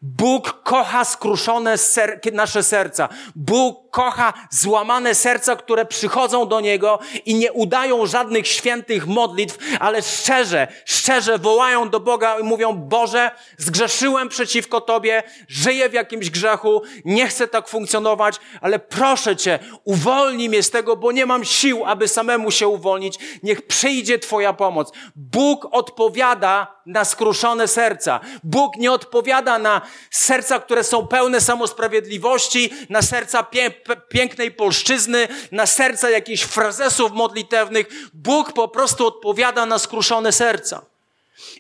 Bóg kocha skruszone ser nasze serca. Bóg kocha złamane serca, które przychodzą do Niego i nie udają żadnych świętych modlitw, ale szczerze, szczerze wołają do Boga i mówią, Boże, zgrzeszyłem przeciwko Tobie, żyję w jakimś grzechu, nie chcę tak funkcjonować, ale proszę Cię, uwolnij mnie z tego, bo nie mam sił, aby samemu się uwolnić. Niech przyjdzie Twoja pomoc. Bóg odpowiada na skruszone serca. Bóg nie odpowiada na serca, które są pełne samosprawiedliwości, na serca pie pięknej polszczyzny, na serca jakichś frazesów modlitewnych. Bóg po prostu odpowiada na skruszone serca.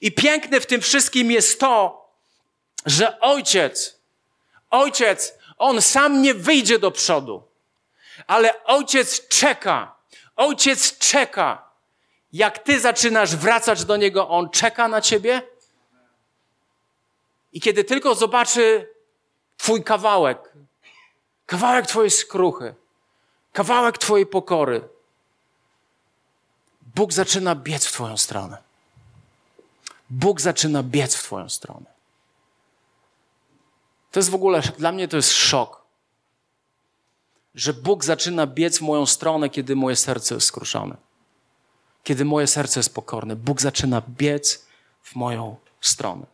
I piękne w tym wszystkim jest to, że ojciec, ojciec, on sam nie wyjdzie do przodu, ale ojciec czeka. Ojciec czeka. Jak ty zaczynasz wracać do niego, on czeka na ciebie i kiedy tylko zobaczy Twój kawałek, kawałek Twojej skruchy, kawałek Twojej pokory, Bóg zaczyna biec w Twoją stronę. Bóg zaczyna biec w Twoją stronę. To jest w ogóle, dla mnie to jest szok, że Bóg zaczyna biec w moją stronę, kiedy moje serce jest skruszone. Kiedy moje serce jest pokorne, Bóg zaczyna biec w moją stronę.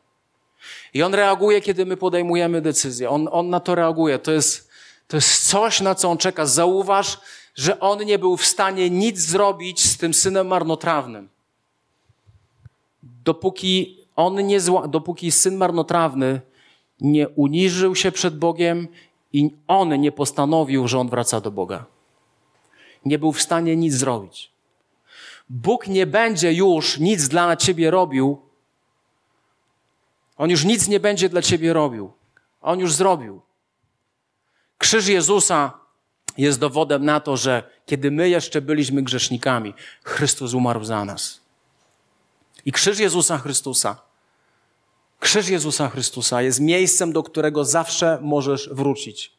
I on reaguje, kiedy my podejmujemy decyzję. On, on na to reaguje. To jest, to jest coś, na co on czeka. Zauważ, że on nie był w stanie nic zrobić z tym synem marnotrawnym. Dopóki on nie zła, dopóki syn marnotrawny nie uniżył się przed Bogiem i on nie postanowił, że on wraca do Boga. Nie był w stanie nic zrobić. Bóg nie będzie już nic dla ciebie robił. On już nic nie będzie dla ciebie robił. On już zrobił. Krzyż Jezusa jest dowodem na to, że kiedy my jeszcze byliśmy grzesznikami, Chrystus umarł za nas. I krzyż Jezusa Chrystusa, krzyż Jezusa Chrystusa jest miejscem, do którego zawsze możesz wrócić.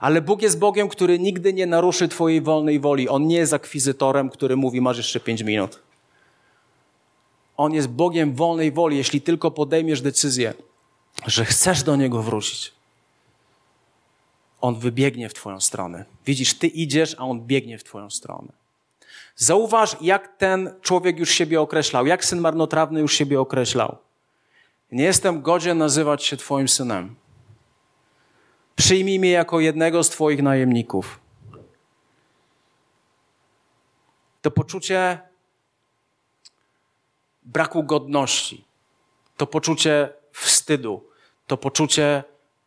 Ale Bóg jest Bogiem, który nigdy nie naruszy Twojej wolnej woli. On nie jest akwizytorem, który mówi, masz jeszcze pięć minut. On jest Bogiem wolnej woli, jeśli tylko podejmiesz decyzję, że chcesz do Niego wrócić. On wybiegnie w Twoją stronę. Widzisz, Ty idziesz, a On biegnie w Twoją stronę. Zauważ, jak ten człowiek już siebie określał, jak syn marnotrawny już siebie określał. Nie jestem godzien nazywać się Twoim synem. Przyjmij mnie jako jednego z Twoich najemników. To poczucie braku godności, to poczucie wstydu, to poczucie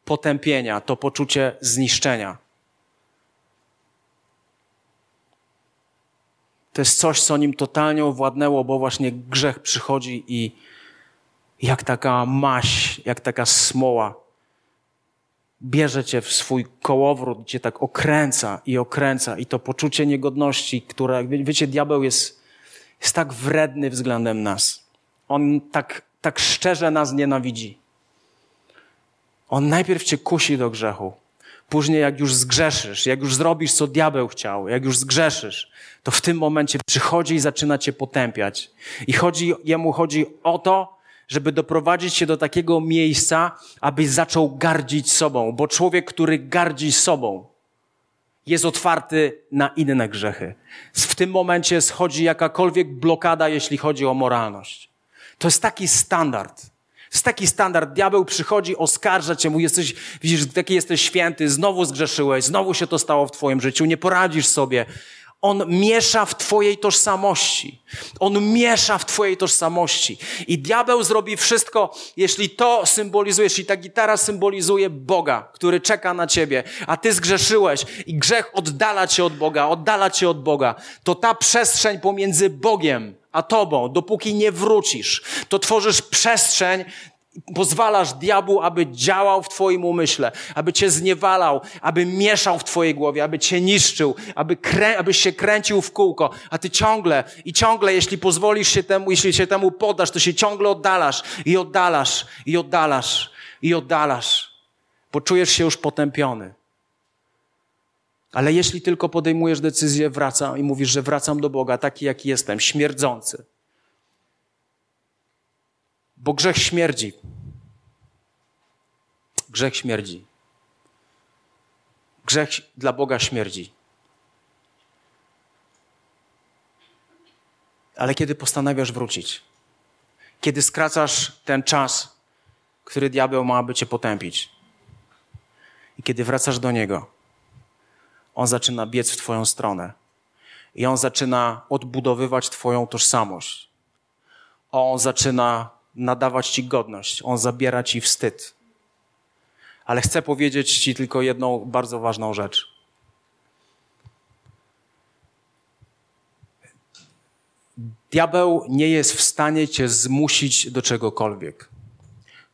potępienia, to poczucie zniszczenia. To jest coś, co nim totalnie owładnęło, bo właśnie grzech przychodzi i jak taka maś, jak taka smoła bierze cię w swój kołowrót, cię tak okręca i okręca i to poczucie niegodności, które, wiecie, diabeł jest, jest tak wredny względem nas. On tak, tak szczerze nas nienawidzi. On najpierw cię kusi do grzechu. Później, jak już zgrzeszysz, jak już zrobisz, co diabeł chciał, jak już zgrzeszysz, to w tym momencie przychodzi i zaczyna cię potępiać. I chodzi, jemu chodzi o to, żeby doprowadzić się do takiego miejsca, abyś zaczął gardzić sobą, bo człowiek, który gardzi sobą, jest otwarty na inne grzechy. W tym momencie schodzi jakakolwiek blokada, jeśli chodzi o moralność. To jest taki standard. Jest taki standard. Diabeł przychodzi, oskarża cię, mu jesteś, widzisz, taki jesteś święty, znowu zgrzeszyłeś, znowu się to stało w twoim życiu, nie poradzisz sobie. On miesza w Twojej tożsamości. On miesza w Twojej tożsamości. I diabeł zrobi wszystko, jeśli to symbolizuje, jeśli ta gitara symbolizuje Boga, który czeka na Ciebie, a Ty zgrzeszyłeś i grzech oddala Cię od Boga, oddala Cię od Boga, to ta przestrzeń pomiędzy Bogiem a Tobą, dopóki nie wrócisz, to tworzysz przestrzeń pozwalasz diabłu, aby działał w Twoim umyśle, aby Cię zniewalał, aby mieszał w Twojej głowie, aby Cię niszczył, aby krę, abyś się kręcił w kółko, a Ty ciągle i ciągle, jeśli pozwolisz się temu, jeśli się temu podasz, to się ciągle oddalasz i oddalasz i oddalasz i oddalasz, bo czujesz się już potępiony. Ale jeśli tylko podejmujesz decyzję, wracam i mówisz, że wracam do Boga, taki jaki jestem, śmierdzący, bo grzech śmierdzi. Grzech śmierdzi. Grzech dla Boga śmierdzi. Ale kiedy postanawiasz wrócić, kiedy skracasz ten czas, który diabeł ma, aby cię potępić, i kiedy wracasz do niego, on zaczyna biec w Twoją stronę. I on zaczyna odbudowywać Twoją tożsamość. On zaczyna nadawać ci godność, on zabiera ci wstyd. Ale chcę powiedzieć ci tylko jedną bardzo ważną rzecz. Diabeł nie jest w stanie cię zmusić do czegokolwiek.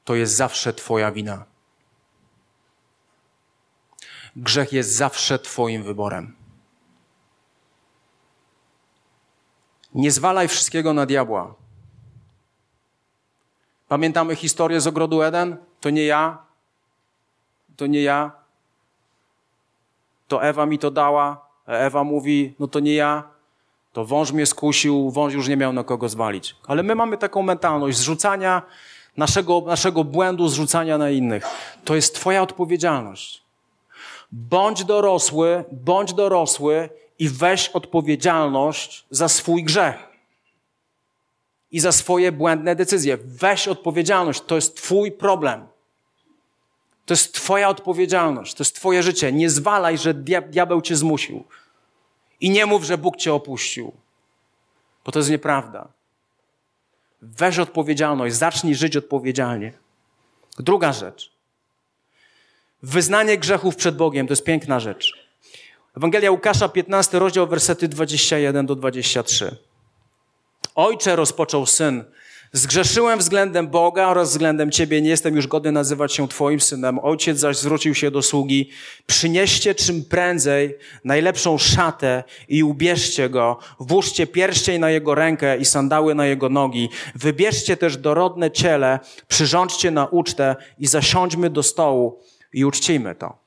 To jest zawsze Twoja wina. Grzech jest zawsze Twoim wyborem. Nie zwalaj wszystkiego na diabła. Pamiętamy historię z ogrodu Eden? To nie ja. To nie ja. To Ewa mi to dała. Ewa mówi, no to nie ja. To wąż mnie skusił, wąż już nie miał na kogo zwalić. Ale my mamy taką mentalność zrzucania naszego, naszego błędu, zrzucania na innych. To jest Twoja odpowiedzialność. Bądź dorosły, bądź dorosły i weź odpowiedzialność za swój grzech. I za swoje błędne decyzje. Weź odpowiedzialność, to jest Twój problem. To jest Twoja odpowiedzialność, to jest Twoje życie. Nie zwalaj, że diabeł Cię zmusił. I nie mów, że Bóg Cię opuścił, bo to jest nieprawda. Weź odpowiedzialność, zacznij żyć odpowiedzialnie. Druga rzecz. Wyznanie grzechów przed Bogiem to jest piękna rzecz. Ewangelia Łukasza, 15 rozdział, wersety 21 do 23. Ojcze, rozpoczął syn, zgrzeszyłem względem Boga oraz względem Ciebie, nie jestem już godny nazywać się Twoim synem. Ojciec zaś zwrócił się do sługi, przynieście czym prędzej najlepszą szatę i ubierzcie go, włóżcie pierścień na jego rękę i sandały na jego nogi, wybierzcie też dorodne ciele, przyrządźcie na ucztę i zasiądźmy do stołu i uczcijmy to.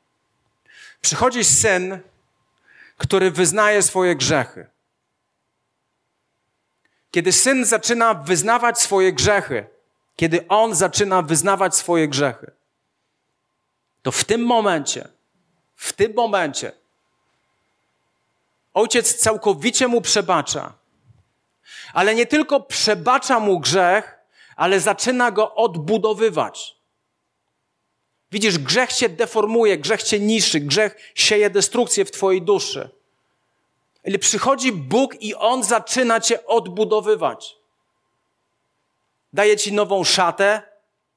Przychodzi syn, który wyznaje swoje grzechy. Kiedy syn zaczyna wyznawać swoje grzechy, kiedy on zaczyna wyznawać swoje grzechy, to w tym momencie, w tym momencie, ojciec całkowicie mu przebacza. Ale nie tylko przebacza mu grzech, ale zaczyna go odbudowywać. Widzisz, grzech cię deformuje, grzech cię niszczy, grzech sieje destrukcję w twojej duszy. Ale przychodzi Bóg i On zaczyna cię odbudowywać. Daje ci nową szatę,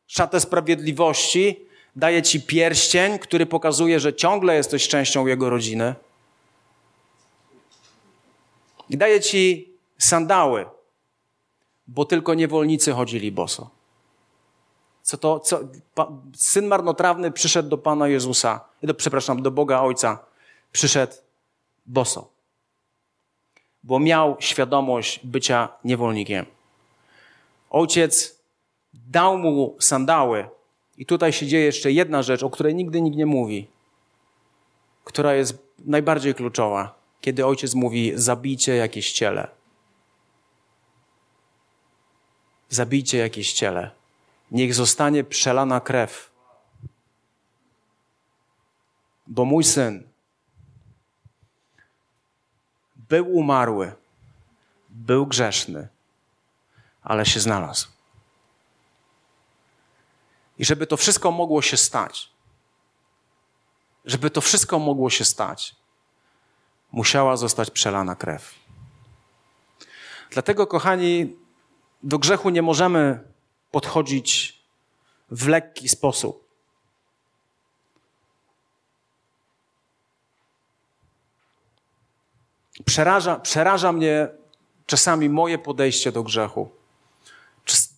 szatę sprawiedliwości, daje ci pierścień, który pokazuje, że ciągle jesteś częścią Jego rodziny. I daje ci sandały, bo tylko niewolnicy chodzili boso. Co to, co, pa, syn marnotrawny przyszedł do Pana Jezusa, do, przepraszam, do Boga Ojca, przyszedł boso bo miał świadomość bycia niewolnikiem. Ojciec dał mu sandały. I tutaj się dzieje jeszcze jedna rzecz, o której nigdy nikt nie mówi, która jest najbardziej kluczowa. Kiedy ojciec mówi: Zabijcie jakieś ciele. Zabijcie jakieś ciele. Niech zostanie przelana krew. Bo mój syn był umarły, był grzeszny, ale się znalazł. I żeby to wszystko mogło się stać, żeby to wszystko mogło się stać, musiała zostać przelana krew. Dlatego, kochani, do grzechu nie możemy podchodzić w lekki sposób. Przeraża, przeraża mnie czasami moje podejście do grzechu.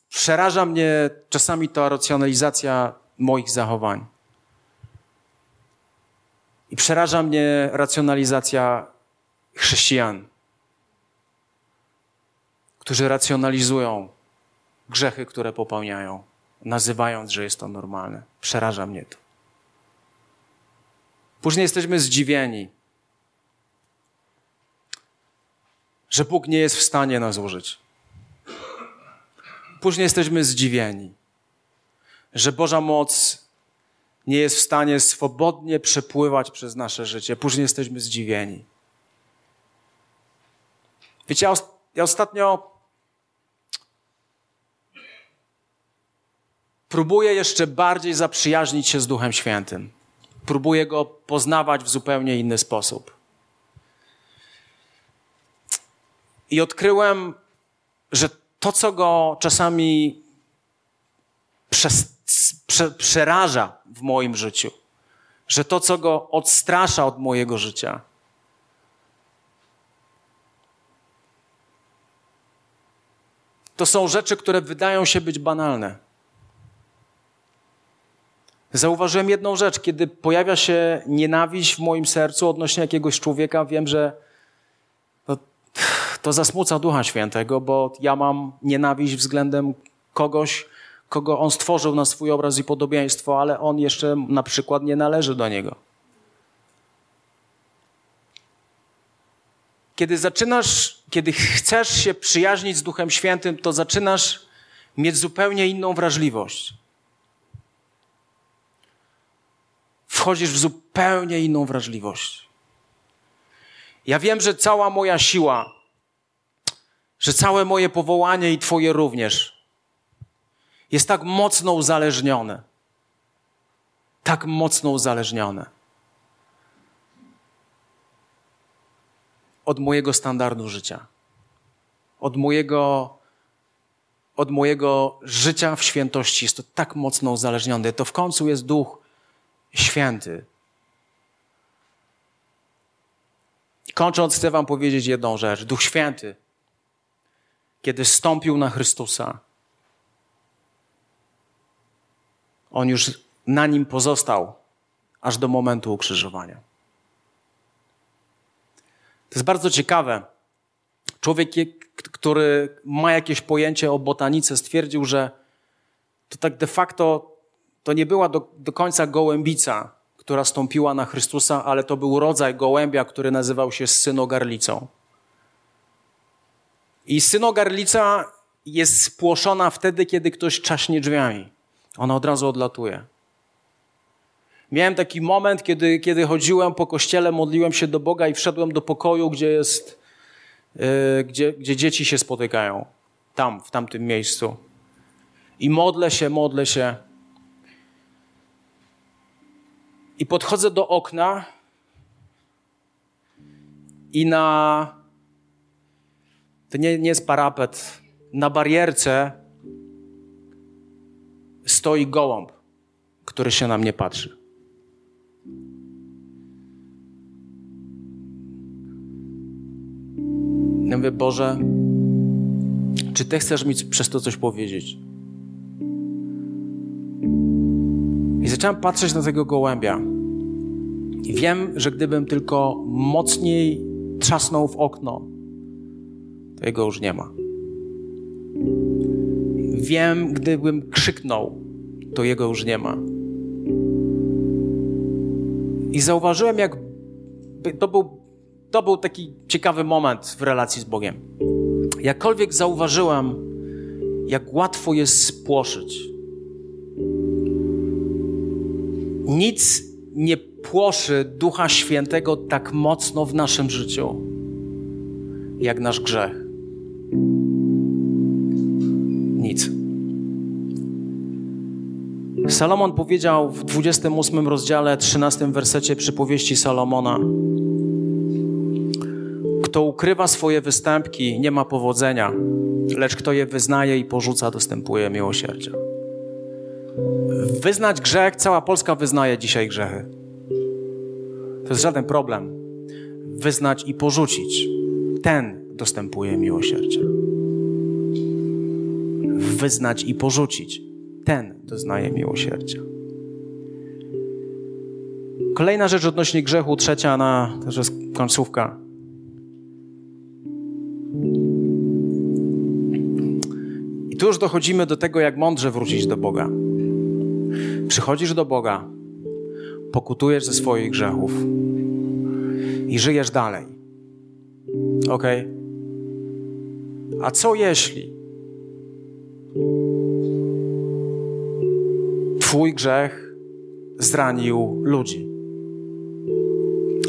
Przeraża mnie czasami ta racjonalizacja moich zachowań. I przeraża mnie racjonalizacja chrześcijan, którzy racjonalizują grzechy, które popełniają, nazywając, że jest to normalne. Przeraża mnie to. Później jesteśmy zdziwieni, że Bóg nie jest w stanie nas użyć. Później jesteśmy zdziwieni, że Boża moc nie jest w stanie swobodnie przepływać przez nasze życie. Później jesteśmy zdziwieni. Wiecie, ja, ja ostatnio próbuję jeszcze bardziej zaprzyjaźnić się z Duchem Świętym. Próbuję go poznawać w zupełnie inny sposób. I odkryłem, że to, co go czasami przeraża w moim życiu, że to, co go odstrasza od mojego życia, to są rzeczy, które wydają się być banalne. Zauważyłem jedną rzecz, kiedy pojawia się nienawiść w moim sercu odnośnie jakiegoś człowieka, wiem, że to zasmuca Ducha Świętego, bo ja mam nienawiść względem kogoś, kogo On stworzył na swój obraz i podobieństwo, ale On jeszcze na przykład nie należy do Niego. Kiedy zaczynasz, kiedy chcesz się przyjaźnić z Duchem Świętym, to zaczynasz mieć zupełnie inną wrażliwość. Wchodzisz w zupełnie inną wrażliwość. Ja wiem, że cała moja siła że całe moje powołanie i Twoje również jest tak mocno uzależnione. Tak mocno uzależnione od mojego standardu życia, od mojego, od mojego życia w świętości. Jest to tak mocno uzależnione. To w końcu jest Duch Święty. Kończąc, chcę Wam powiedzieć jedną rzecz. Duch Święty, kiedy stąpił na Chrystusa, on już na nim pozostał aż do momentu ukrzyżowania. To jest bardzo ciekawe. Człowiek, który ma jakieś pojęcie o botanice, stwierdził, że to tak de facto to nie była do, do końca gołębica, która stąpiła na Chrystusa, ale to był rodzaj gołębia, który nazywał się synogarlicą. I synogarlica jest spłoszona wtedy, kiedy ktoś czaśnie drzwiami. Ona od razu odlatuje. Miałem taki moment, kiedy, kiedy chodziłem po kościele, modliłem się do Boga i wszedłem do pokoju, gdzie jest, yy, gdzie, gdzie dzieci się spotykają. Tam, w tamtym miejscu. I modlę się, modlę się. I podchodzę do okna i na. To nie, nie jest parapet. Na barierce stoi gołąb, który się na mnie patrzy. Ja mówię, Boże, czy Ty chcesz mi przez to coś powiedzieć? I zacząłem patrzeć na tego gołębia. I wiem, że gdybym tylko mocniej trzasnął w okno, jego już nie ma. Wiem, gdybym krzyknął, to jego już nie ma. I zauważyłem, jak to był to był taki ciekawy moment w relacji z Bogiem. Jakkolwiek zauważyłem, jak łatwo jest spłoszyć. Nic nie płoszy Ducha Świętego tak mocno w naszym życiu, jak nasz grzech. Salomon powiedział w 28 rozdziale, 13 wersecie przypowieści Salomona: kto ukrywa swoje występki, nie ma powodzenia, lecz kto je wyznaje i porzuca, dostępuje miłosierdzia. Wyznać grzech, cała Polska wyznaje dzisiaj grzechy. To jest żaden problem. Wyznać i porzucić, ten dostępuje miłosierdzia. Wyznać i porzucić, ten doznaje miłosierdzia. Kolejna rzecz odnośnie grzechu, trzecia na, to jest końcówka. tu już dochodzimy do tego, jak mądrze wrócić do Boga. Przychodzisz do Boga, pokutujesz ze swoich grzechów i żyjesz dalej. Ok? A co jeśli Twój grzech zranił ludzi?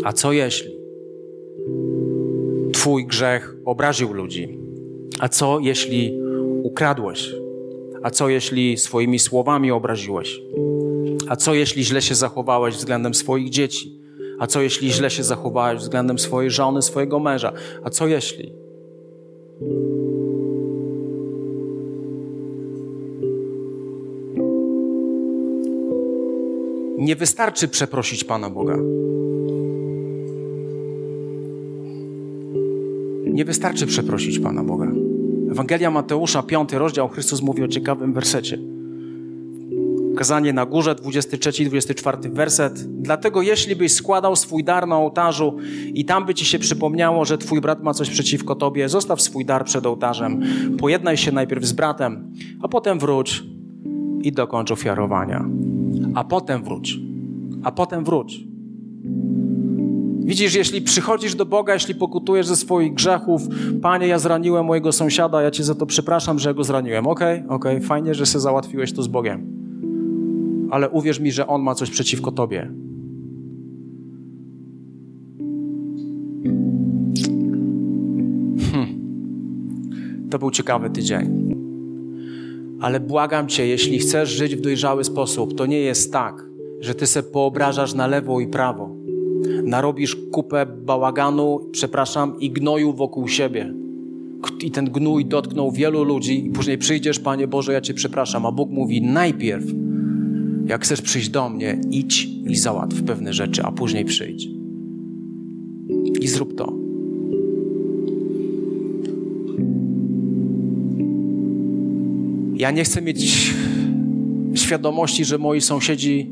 A co jeśli Twój grzech obraził ludzi? A co jeśli ukradłeś? A co jeśli swoimi słowami obraziłeś? A co jeśli źle się zachowałeś względem swoich dzieci? A co jeśli źle się zachowałeś względem swojej żony, swojego męża? A co jeśli? Nie wystarczy przeprosić Pana Boga. Nie wystarczy przeprosić Pana Boga. Ewangelia Mateusza, 5 rozdział, Chrystus mówi o ciekawym wersecie. Kazanie na górze, 23 24 werset. Dlatego jeśli byś składał swój dar na ołtarzu i tam by ci się przypomniało, że twój brat ma coś przeciwko tobie, zostaw swój dar przed ołtarzem. Pojednaj się najpierw z bratem, a potem wróć i dokończ ofiarowania. A potem wróć. A potem wróć. Widzisz, jeśli przychodzisz do Boga, jeśli pokutujesz ze swoich grzechów, Panie, ja zraniłem mojego sąsiada, ja Cię za to przepraszam, że go zraniłem. Okej, okay, okej, okay, fajnie, że się załatwiłeś to z Bogiem. Ale uwierz mi, że On ma coś przeciwko Tobie. Hmm. był ciekawy tydzień. Ale błagam cię, jeśli chcesz żyć w dojrzały sposób, to nie jest tak, że ty se poobrażasz na lewo i prawo. Narobisz kupę bałaganu, przepraszam, i gnoju wokół siebie. I ten gnój dotknął wielu ludzi, i później przyjdziesz, Panie Boże, ja Cię przepraszam. A Bóg mówi: najpierw, jak chcesz przyjść do mnie, idź i załatw pewne rzeczy, a później przyjdź. I zrób to. Ja nie chcę mieć świadomości, że moi sąsiedzi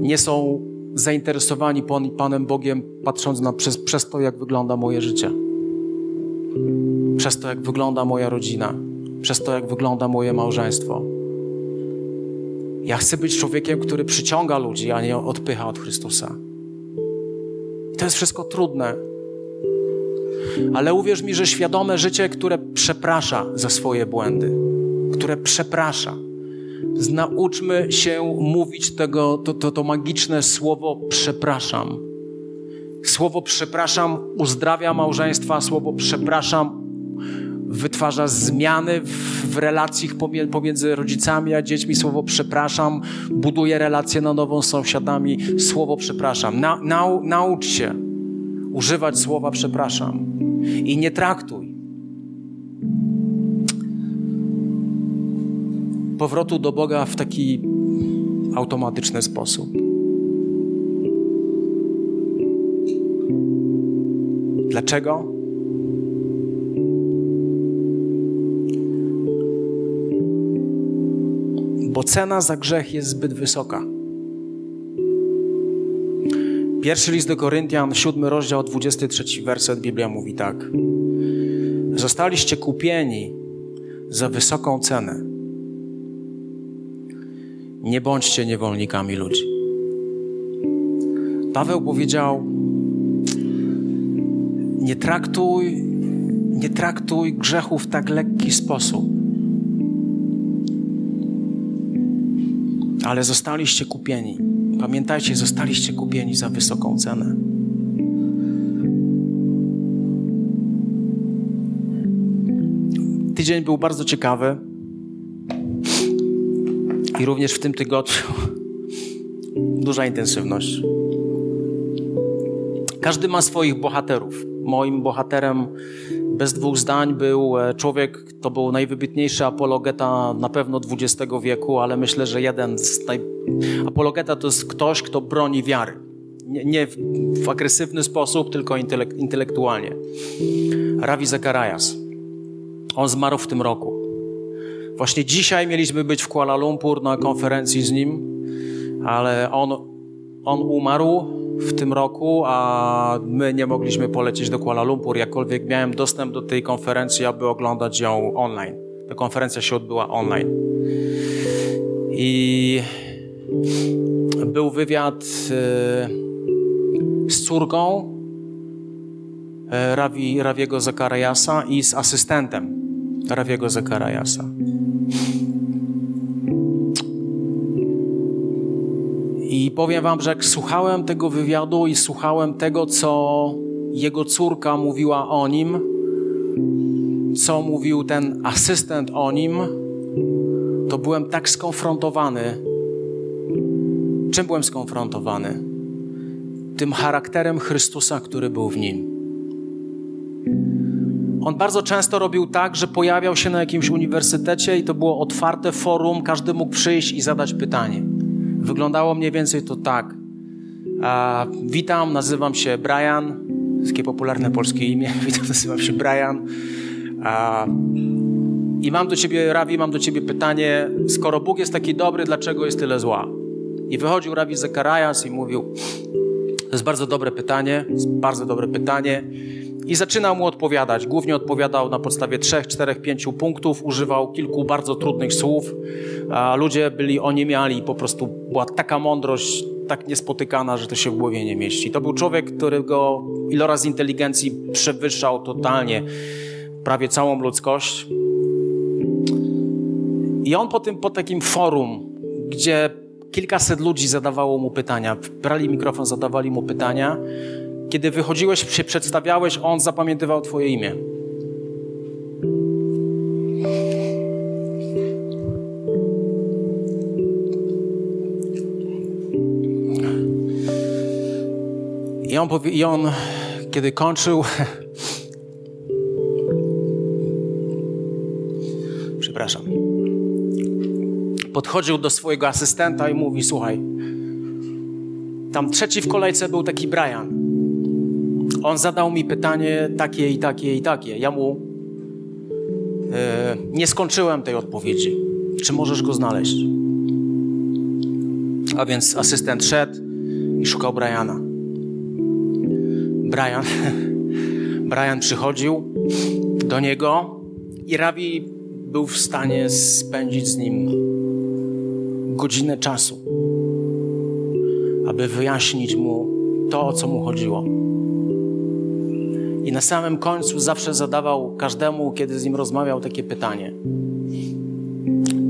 nie są zainteresowani Panem Bogiem, patrząc na, przez, przez to, jak wygląda moje życie. Przez to, jak wygląda moja rodzina. Przez to, jak wygląda moje małżeństwo. Ja chcę być człowiekiem, który przyciąga ludzi, a nie odpycha od Chrystusa. I to jest wszystko trudne. Ale uwierz mi, że świadome życie, które przeprasza za swoje błędy, które przeprasza. Nauczmy się mówić tego, to, to, to magiczne słowo przepraszam. Słowo przepraszam uzdrawia małżeństwa, słowo przepraszam wytwarza zmiany w, w pomiędzy rodzicami a dziećmi. Słowo przepraszam buduje relacje na nowo z sąsiadami. Słowo przepraszam. Na, nau, naucz się używać słowa przepraszam i nie traktuj powrotu do Boga w taki automatyczny sposób. Dlaczego? Bo cena za grzech jest zbyt wysoka. Pierwszy list do Koryntian, siódmy rozdział, 23 werset, Biblia mówi tak. Zostaliście kupieni za wysoką cenę. Nie bądźcie niewolnikami ludzi. Paweł powiedział: Nie traktuj, nie traktuj grzechu w tak lekki sposób. Ale zostaliście kupieni. Pamiętajcie, zostaliście kupieni za wysoką cenę. Tydzień był bardzo ciekawy. I również w tym tygodniu [laughs] duża intensywność. Każdy ma swoich bohaterów. Moim bohaterem bez dwóch zdań był e, człowiek, to był najwybitniejszy apologeta na pewno XX wieku, ale myślę, że jeden z naj... Apologeta to jest ktoś, kto broni wiary. Nie, nie w, w, agresywny sposób, tylko intelek intelektualnie. Ravi Zacharias. On zmarł w tym roku. Właśnie dzisiaj mieliśmy być w Kuala Lumpur na konferencji z nim, ale on, on umarł w tym roku, a my nie mogliśmy polecieć do Kuala Lumpur, jakkolwiek miałem dostęp do tej konferencji, aby oglądać ją online. Ta konferencja się odbyła online. I był wywiad e, z córką e, Ravi, Raviego Zakariasa i z asystentem Raviego Zakariasa. I powiem wam, że jak słuchałem tego wywiadu i słuchałem tego, co jego córka mówiła o nim, co mówił ten asystent o nim, to byłem tak skonfrontowany. Czym byłem skonfrontowany? Tym charakterem Chrystusa, który był w nim. On bardzo często robił tak, że pojawiał się na jakimś uniwersytecie i to było otwarte forum, każdy mógł przyjść i zadać pytanie. Wyglądało mniej więcej to tak. A, witam, nazywam się Brian. Takie popularne polskie imię. [laughs] Witam, nazywam się Brian. A, I mam do ciebie, Rawi, mam do ciebie pytanie. Skoro Bóg jest taki dobry, dlaczego jest tyle zła? I wychodził Rawi Zekarajas i mówił, to jest bardzo dobre pytanie, bardzo dobre pytanie. I zaczynał mu odpowiadać. Głównie odpowiadał na podstawie trzech, czterech, pięciu punktów, używał kilku bardzo trudnych słów. A ludzie byli oniemiali, po prostu była taka mądrość, tak niespotykana, że to się w głowie nie mieści. To był człowiek, którego iloraz inteligencji przewyższał totalnie prawie całą ludzkość. I on po, tym, po takim forum, gdzie kilkaset ludzi zadawało mu pytania, brali mikrofon, zadawali mu pytania, kiedy wychodziłeś, się przedstawiałeś, On zapamiętywał Twoje imię. I on, powie, I on, kiedy kończył, [laughs] przepraszam, podchodził do swojego asystenta i mówi: Słuchaj, tam trzeci w kolejce był taki Brian. On zadał mi pytanie takie i takie i takie. Ja mu yy, nie skończyłem tej odpowiedzi. Czy możesz go znaleźć? A więc asystent szedł i szukał Briana. Brian, [laughs] Brian przychodził do niego i Rabi był w stanie spędzić z nim godzinę czasu, aby wyjaśnić mu to, o co mu chodziło. I na samym końcu zawsze zadawał każdemu, kiedy z nim rozmawiał, takie pytanie: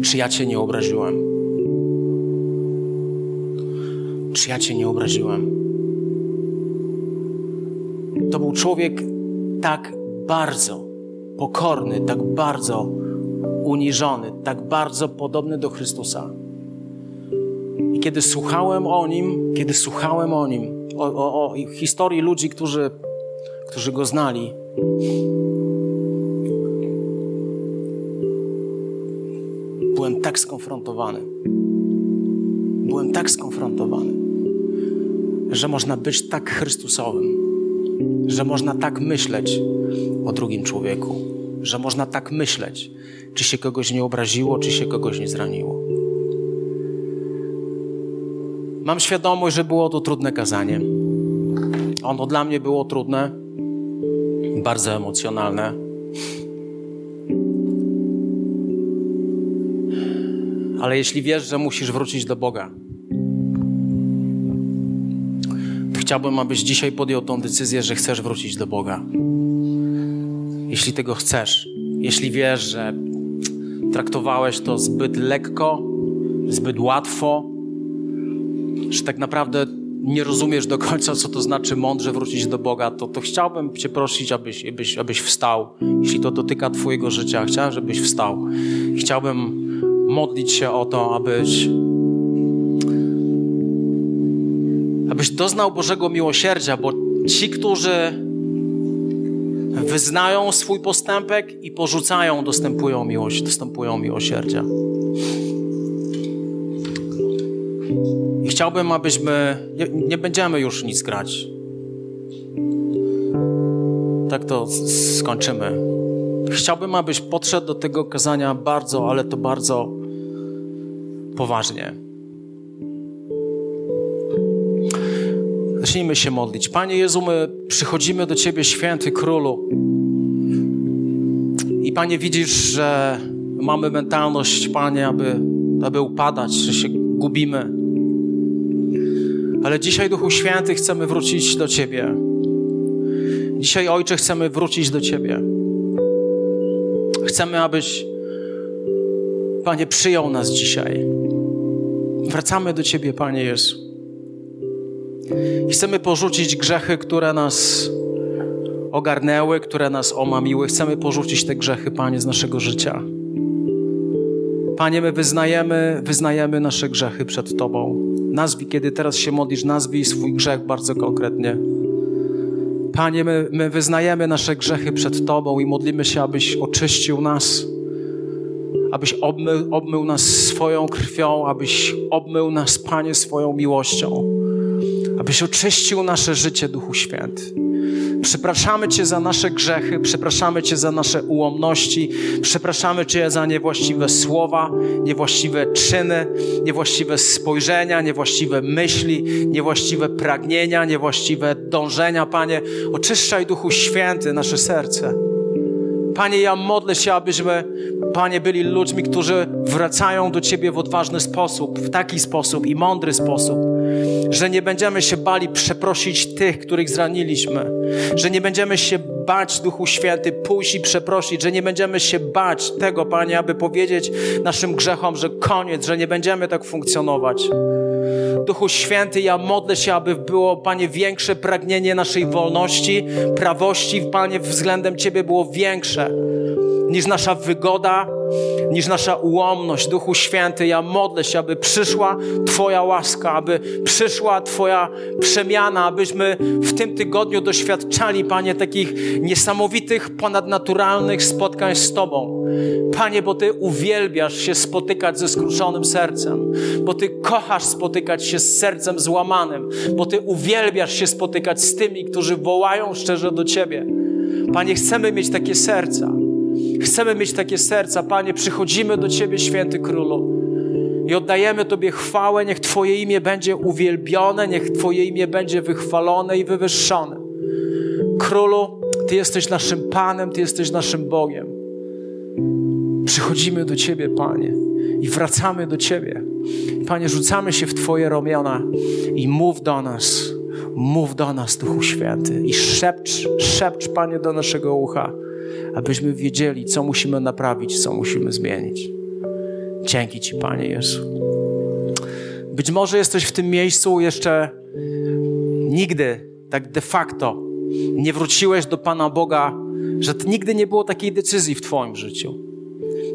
Czy ja cię nie obraziłem? Czy ja cię nie obraziłem? To był człowiek tak bardzo pokorny, tak bardzo uniżony, tak bardzo podobny do Chrystusa. I kiedy słuchałem o nim, kiedy słuchałem o nim, o, o, o historii ludzi, którzy którzy go znali. Byłem tak skonfrontowany. Byłem tak skonfrontowany, że można być tak Chrystusowym, że można tak myśleć o drugim człowieku, że można tak myśleć, czy się kogoś nie obraziło, czy się kogoś nie zraniło. Mam świadomość, że było to trudne kazanie. Ono dla mnie było trudne, bardzo emocjonalne. Ale jeśli wiesz, że musisz wrócić do Boga, chciałbym, abyś dzisiaj podjął tą decyzję, że chcesz wrócić do Boga. Jeśli tego chcesz, jeśli wiesz, że traktowałeś to zbyt lekko, zbyt łatwo, że tak naprawdę nie rozumiesz do końca, co to znaczy mądrze wrócić do Boga, to, to chciałbym Cię prosić, abyś, abyś, abyś wstał. Jeśli to dotyka Twojego życia, chciałem, żebyś wstał. Chciałbym modlić się o to, abyś abyś doznał Bożego miłosierdzia, bo ci, którzy wyznają swój postępek i porzucają, dostępują miłość, dostępują miłosierdzia. Chciałbym, abyśmy. Nie, nie będziemy już nic grać. Tak to skończymy. Chciałbym, abyś podszedł do tego kazania bardzo, ale to bardzo poważnie. Zacznijmy się modlić. Panie Jezu, my przychodzimy do Ciebie, święty królu. I Panie, widzisz, że mamy mentalność, Panie, aby, aby upadać, że się gubimy. Ale dzisiaj, Duchu Święty, chcemy wrócić do Ciebie. Dzisiaj, Ojcze, chcemy wrócić do Ciebie. Chcemy, abyś, Panie, przyjął nas dzisiaj. Wracamy do Ciebie, Panie Jezu. Chcemy porzucić grzechy, które nas ogarnęły, które nas omamiły. Chcemy porzucić te grzechy, Panie, z naszego życia. Panie, my wyznajemy, wyznajemy nasze grzechy przed Tobą. Nazwij, kiedy teraz się modlisz, nazwij swój grzech bardzo konkretnie. Panie, my, my wyznajemy nasze grzechy przed Tobą i modlimy się, abyś oczyścił nas, abyś obmył, obmył nas swoją krwią, abyś obmył nas, Panie, swoją miłością, abyś oczyścił nasze życie, Duchu Święty. Przepraszamy Cię za nasze grzechy, przepraszamy Cię za nasze ułomności, przepraszamy Cię za niewłaściwe słowa, niewłaściwe czyny, niewłaściwe spojrzenia, niewłaściwe myśli, niewłaściwe pragnienia, niewłaściwe dążenia. Panie, oczyszczaj Duchu Święty nasze serce. Panie, ja modlę się, abyśmy, Panie, byli ludźmi, którzy wracają do Ciebie w odważny sposób, w taki sposób i mądry sposób, że nie będziemy się bali przeprosić tych, których zraniliśmy, że nie będziemy się bać, Duchu Święty, pójść i przeprosić, że nie będziemy się bać tego, Panie, aby powiedzieć naszym grzechom, że koniec, że nie będziemy tak funkcjonować. Duchu Święty, ja modlę się, aby było, Panie, większe pragnienie naszej wolności, prawości, Panie, względem Ciebie było większe niż nasza wygoda, niż nasza ułomność. Duchu Święty, ja modlę się, aby przyszła Twoja łaska, aby przyszła Twoja przemiana, abyśmy w tym tygodniu doświadczali, Panie, takich niesamowitych, ponadnaturalnych spotkań z Tobą. Panie, bo Ty uwielbiasz się spotykać ze skruszonym sercem, bo Ty kochasz spotykać się z sercem złamanym, bo Ty uwielbiasz się spotykać z tymi, którzy wołają szczerze do Ciebie. Panie, chcemy mieć takie serca. Chcemy mieć takie serca. Panie, przychodzimy do Ciebie, święty królu. I oddajemy Tobie chwałę. Niech Twoje imię będzie uwielbione, niech Twoje imię będzie wychwalone i wywyższone. Królu, Ty jesteś naszym Panem, Ty jesteś naszym Bogiem. Przychodzimy do Ciebie, Panie, i wracamy do Ciebie. Panie, rzucamy się w Twoje ramiona i mów do nas. Mów do nas, Duchu Święty, i szepcz, szepcz, Panie, do naszego ucha, abyśmy wiedzieli, co musimy naprawić, co musimy zmienić. Dzięki Ci, Panie Jezu. Być może jesteś w tym miejscu jeszcze nigdy, tak de facto, nie wróciłeś do Pana Boga, że nigdy nie było takiej decyzji w Twoim życiu.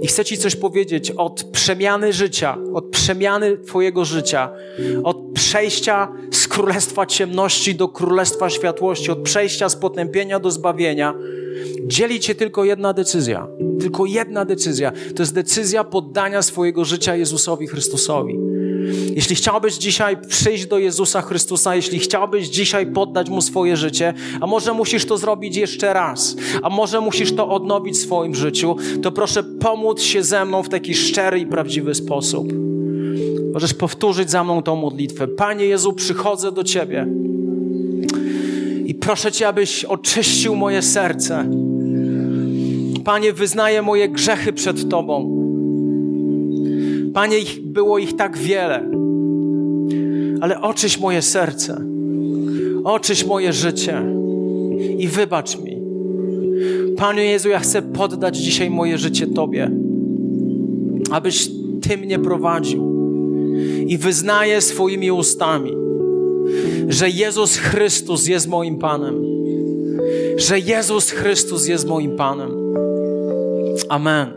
I chcę Ci coś powiedzieć od przemiany życia, od przemiany Twojego życia, od przejścia z królestwa ciemności do królestwa światłości, od przejścia z potępienia do zbawienia. Dzieli Cię tylko jedna decyzja. Tylko jedna decyzja. To jest decyzja poddania swojego życia Jezusowi Chrystusowi. Jeśli chciałbyś dzisiaj przyjść do Jezusa Chrystusa, jeśli chciałbyś dzisiaj poddać Mu swoje życie, a może musisz to zrobić jeszcze raz, a może musisz to odnowić w swoim życiu, to proszę pomóc się ze mną w taki szczery i prawdziwy sposób. Możesz powtórzyć za mną tą modlitwę. Panie Jezu, przychodzę do Ciebie i proszę Cię, abyś oczyścił moje serce. Panie, wyznaję moje grzechy przed Tobą. Panie, ich, było ich tak wiele, ale oczyś moje serce, oczyś moje życie i wybacz mi. Panie Jezu, ja chcę poddać dzisiaj moje życie Tobie, abyś Ty mnie prowadził. I wyznaję swoimi ustami, że Jezus Chrystus jest moim Panem. Że Jezus Chrystus jest moim Panem. Amen.